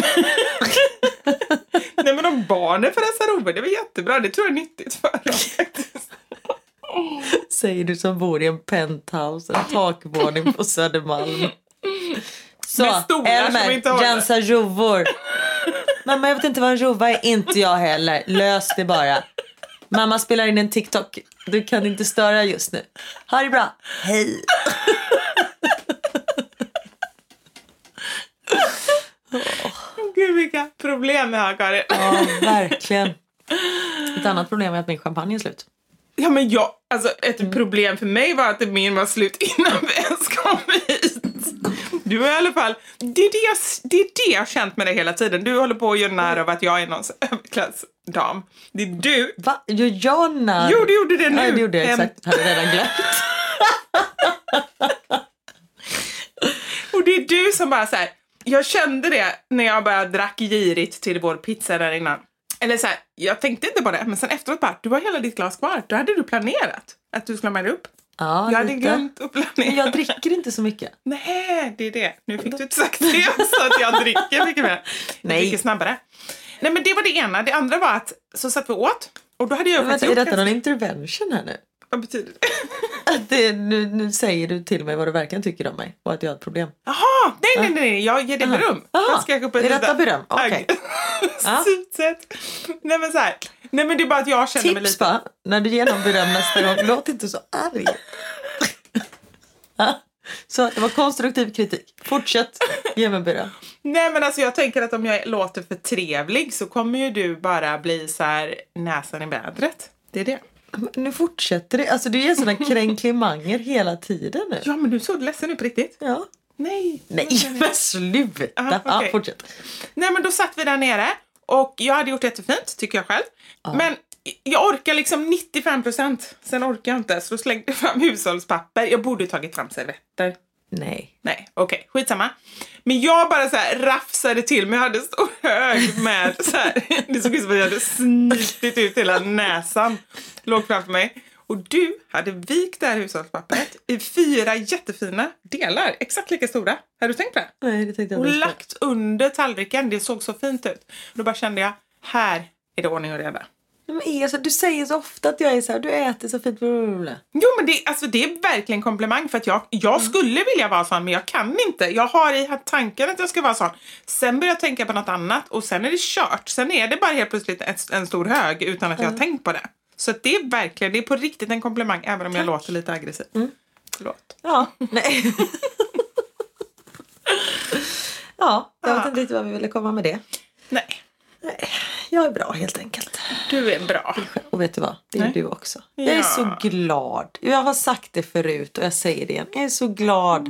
Nej, men om barnen får rensa rovor, det var jättebra. Det tror jag är nyttigt för dem faktiskt. Säger du som bor i en penthouse, en takvåning på Södermalm. Så, Elmer, rensa rovor. Mamma jag vet inte vad en rova är, inte jag heller. Lös det bara. Mamma spelar in en TikTok. Du kan inte störa just nu. Ha det bra. Hej. Gud, vilka problem vi har, Karin. Ja, verkligen. Ett annat problem är att min champagne är slut. Ja, men jag, alltså ett Mm. problem för mig var att min var slut innan vi ens kom hit. Du har i alla fall, det är det, jag, det är det jag har känt med dig hela tiden. Du håller på att göra narr av att jag är någon överklassdam. Det är du. Va? Gör jag? Jo, du gjorde det nu. Ja, det gjorde jag exakt. Hade redan glömt. Och det är du som bara så här, Jag kände det när jag bara drack girigt till vår pizza där innan. Eller så här, jag tänkte inte på det, men sen efteråt bara, du har hela ditt glas kvar. Då hade du planerat att du skulle ha med det upp. Ja, jag hade lite. glömt att planera. Men jag dricker inte så mycket. Nej, det är det. Nu fick du inte sagt det så att jag dricker mycket mer. Jag Nej. dricker snabbare. Nej, men det var det ena. Det andra var att så satt vi åt och då hade jag Men faktiskt vänta, är detta någon intervention här nu? Vad betyder det? Att det, nu, nu säger du till mig vad du verkligen tycker om mig och att jag har ett problem. Jaha, nej, nej, nej, jag ger dig Aha. beröm. Aha. Jag ska gå på Är ett detta beröm? Okej. Ja. Surt sätt. Nej, men så här. Nej, men det är bara att jag känner mig Tips lite... va? När du ger någon beröm nästa gång, låt inte så arg. Ja. Så det var konstruktiv kritik. Fortsätt ge mig beröm. Nej, men alltså jag tänker att om jag låter för trevlig så kommer ju du bara bli så här näsan i vädret. Det är det. Men Nu fortsätter det. Alltså du ger sådana kränklimanger hela tiden nu. Ja, men du såg ledsen ut på riktigt. Ja. Nej. Nej men sluta. Aha, Ja, okej. fortsätt. Nej men då satt vi där nere och jag hade gjort det jättefint tycker jag själv. Men jag orkar liksom 95 procent. Sen orkar jag inte så då slängde jag fram hushållspapper. Jag borde tagit fram servetter. Nej. Nej, okej, skitsamma. Men jag bara så här rafsade till mig. Jag hade stor hög med så här. Det såg ut som att jag hade snitit ut hela näsan. Låg framför mig. Och du hade vikt det här hushållspappret i fyra jättefina delar. Exakt lika stora. Har du tänkt på det? Nej, det tänkte jag och inte. lagt under tallriken. Det såg så fint ut. Då bara kände jag, här är det ordning och reda. Nej, Men Esa, du säger så ofta att jag är så här, du äter så fint. blablabla. Jo men det, alltså, det är verkligen komplimang för att jag, jag skulle vilja vara sån men jag kan inte. Jag har i tanken att jag ska vara sån. Sen börjar jag tänka på något annat och sen är det kört. Sen är det bara helt plötsligt ett, en stor hög utan att jag har tänkt på det. Så det är verkligen, det är på riktigt en komplimang även om jag låter lite aggressiv. Förlåt. Ja, nej. ja, jag vet inte riktigt vad vi ville komma med det. Nej, Jag är bra helt enkelt. du är bra. Och vet du vad? Det är Nej. du också. Jag är Ja. så glad. Jag har sagt det förut och jag säger det igen. Jag är så glad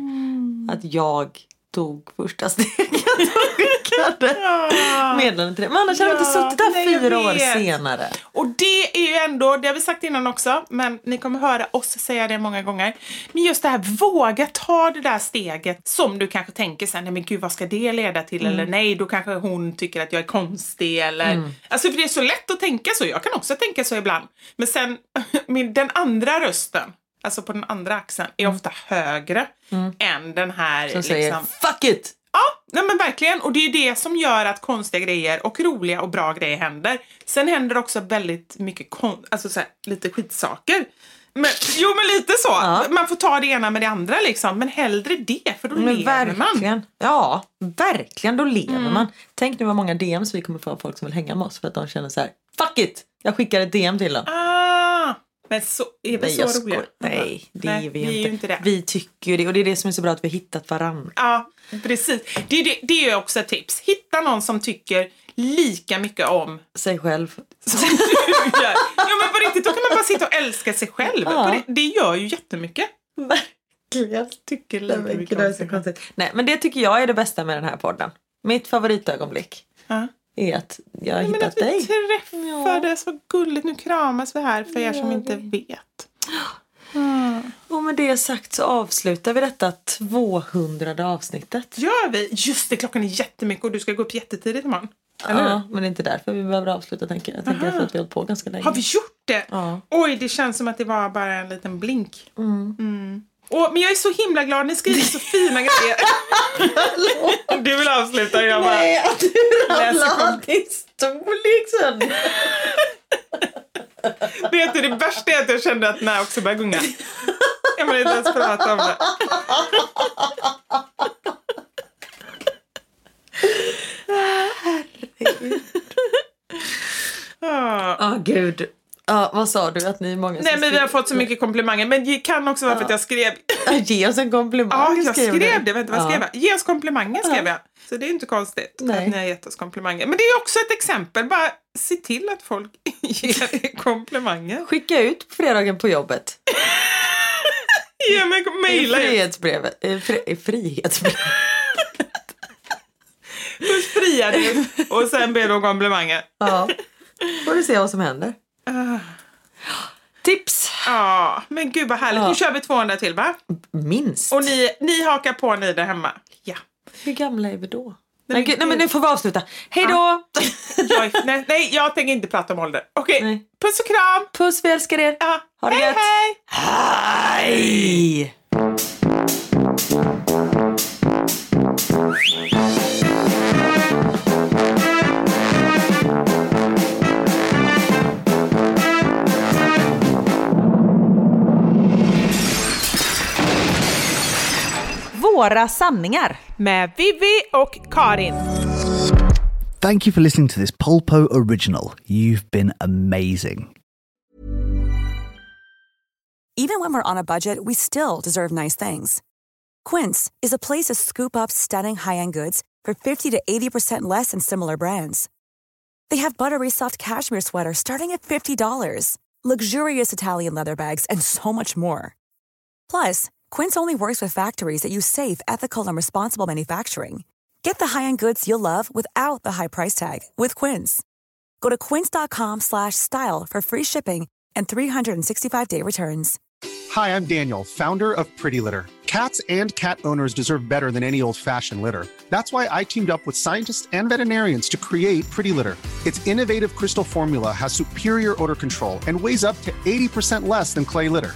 att jag tog första steget skickade meddelandet till dig. Men annars hade inte Ja, suttit där nej, jag fyra år senare. Och det är ju ändå, det har vi sagt innan också, men ni kommer höra oss säga det många gånger. Men just det här, våga ta det där steget som du kanske tänker sen, nej men gud vad ska det leda till? Eller nej, då kanske hon tycker att jag är konstig eller... Alltså för det är så lätt att tänka så, jag kan också tänka så ibland. Men sen, min, den andra rösten, alltså på den andra axeln, är ofta högre än den här Som säger liksom... fuck it! Ja, nej men verkligen. Och det är det som gör att konstiga grejer och roliga och bra grejer händer. Sen händer också väldigt mycket kon- alltså så här, lite skitsaker. Men, jo men lite så. Ja. Man får ta det ena med det andra liksom. Men hellre det för då Men lever man. verkligen. Ja, verkligen. Då lever man. Tänk nu vad många DMs vi kommer få av folk som vill hänga med oss för att de känner så här. Fuck it! Jag skickar ett DM till dem. Ah, men så, är vi Nej, så roliga? Nej, det Nej, är vi, vi är inte. ju inte det. Vi tycker ju det och det är det som är så bra att vi har hittat varann. Ja, precis. Det, är det, det är också ett tips. Hitta någon som tycker lika mycket om Sig själv. som du gör. Ja men på riktigt, då kan man bara sitta och älska sig själv. Ja. Det, det gör ju jättemycket. Verkligen. Tycker lika mycket är om sig själv. Nej, men det tycker jag är det bästa med den här podden. Mitt favoritögonblick Ja. Är att jag har Men hittat att vi dig. träffades, vad gulligt. Nu kramas vi här för er som inte vet. Och med det sagt så avslutar vi detta 200 avsnittet. Gör vi? Just det, klockan är jättemycket och du ska gå upp jättetidigt imorgon. Eller? Ja, men det är inte därför vi behöver avsluta tänker jag. Jag tänker Aha. för att vi har hållit på ganska länge. Har vi gjort det? Ja. Oj, det känns som att det var bara en liten blink. Mm. Och, men jag är så himla glad, ni skriver så fina grejer. du vill avsluta, jag bara... Nej, att du ramlade din storlek sen. Vet du, det värsta är att jag kände att när också började gunga. Jag vill inte ens prata om det. Ah. Ja, gud. Ja, vad sa du att ni är många som Nej men vi har fått så mycket komplimanger men det kan också vara för att jag skrev Ge oss en komplimang. Ja, jag skrev skrev det. Vänta, vad skrev jag? Ge oss komplimanger skrev jag. Så det är inte konstigt Nej. att ni har gett oss komplimanger. Men det är också ett exempel. Bara se till att folk ger er komplimanger. Skicka ut på fredagen på jobbet. Ge mig I mejla ut. frihetsbrevet. I fri, i frihetsbrevet. Först friar du och sen ber du om komplimanger. Ja. Får du se vad som händer. Tips! Ja, men gud vad härligt. Ja. Nu kör vi 200 till va? Minst. Och ni, ni hakar på ni där hemma. Ja. Hur gamla är vi då? Nej, Nej, men gud, nej men nu får vi avsluta. Hej då! Jag, nej, nej, jag tänker inte prata om ålder. Okej, Nej. puss och kram! Puss, vi älskar er. Ja. Ha det hej, gött. hej! Hej! Våra sanningar. Med Vivi och Karin. Thank you for listening to this Polpo original. You've been amazing. Even when we're on a budget, we still deserve nice things. Quince is a place to scoop up stunning high-end goods for 50 to 80% less than similar brands. They have buttery soft cashmere sweaters starting at $50, luxurious Italian leather bags, and so much more. Plus, Quince only works with factories that use safe, ethical, and responsible manufacturing. Get the high-end goods you'll love without the high price tag with Quince. Go to quince.com slash style for free shipping and 365-day returns. Hi, I'm Daniel, founder of Pretty Litter. Cats and cat owners deserve better than any old fashioned litter. That's why I teamed up with scientists and veterinarians to create Pretty Litter. Its innovative crystal formula has superior odor control and weighs up to 80% less than clay litter.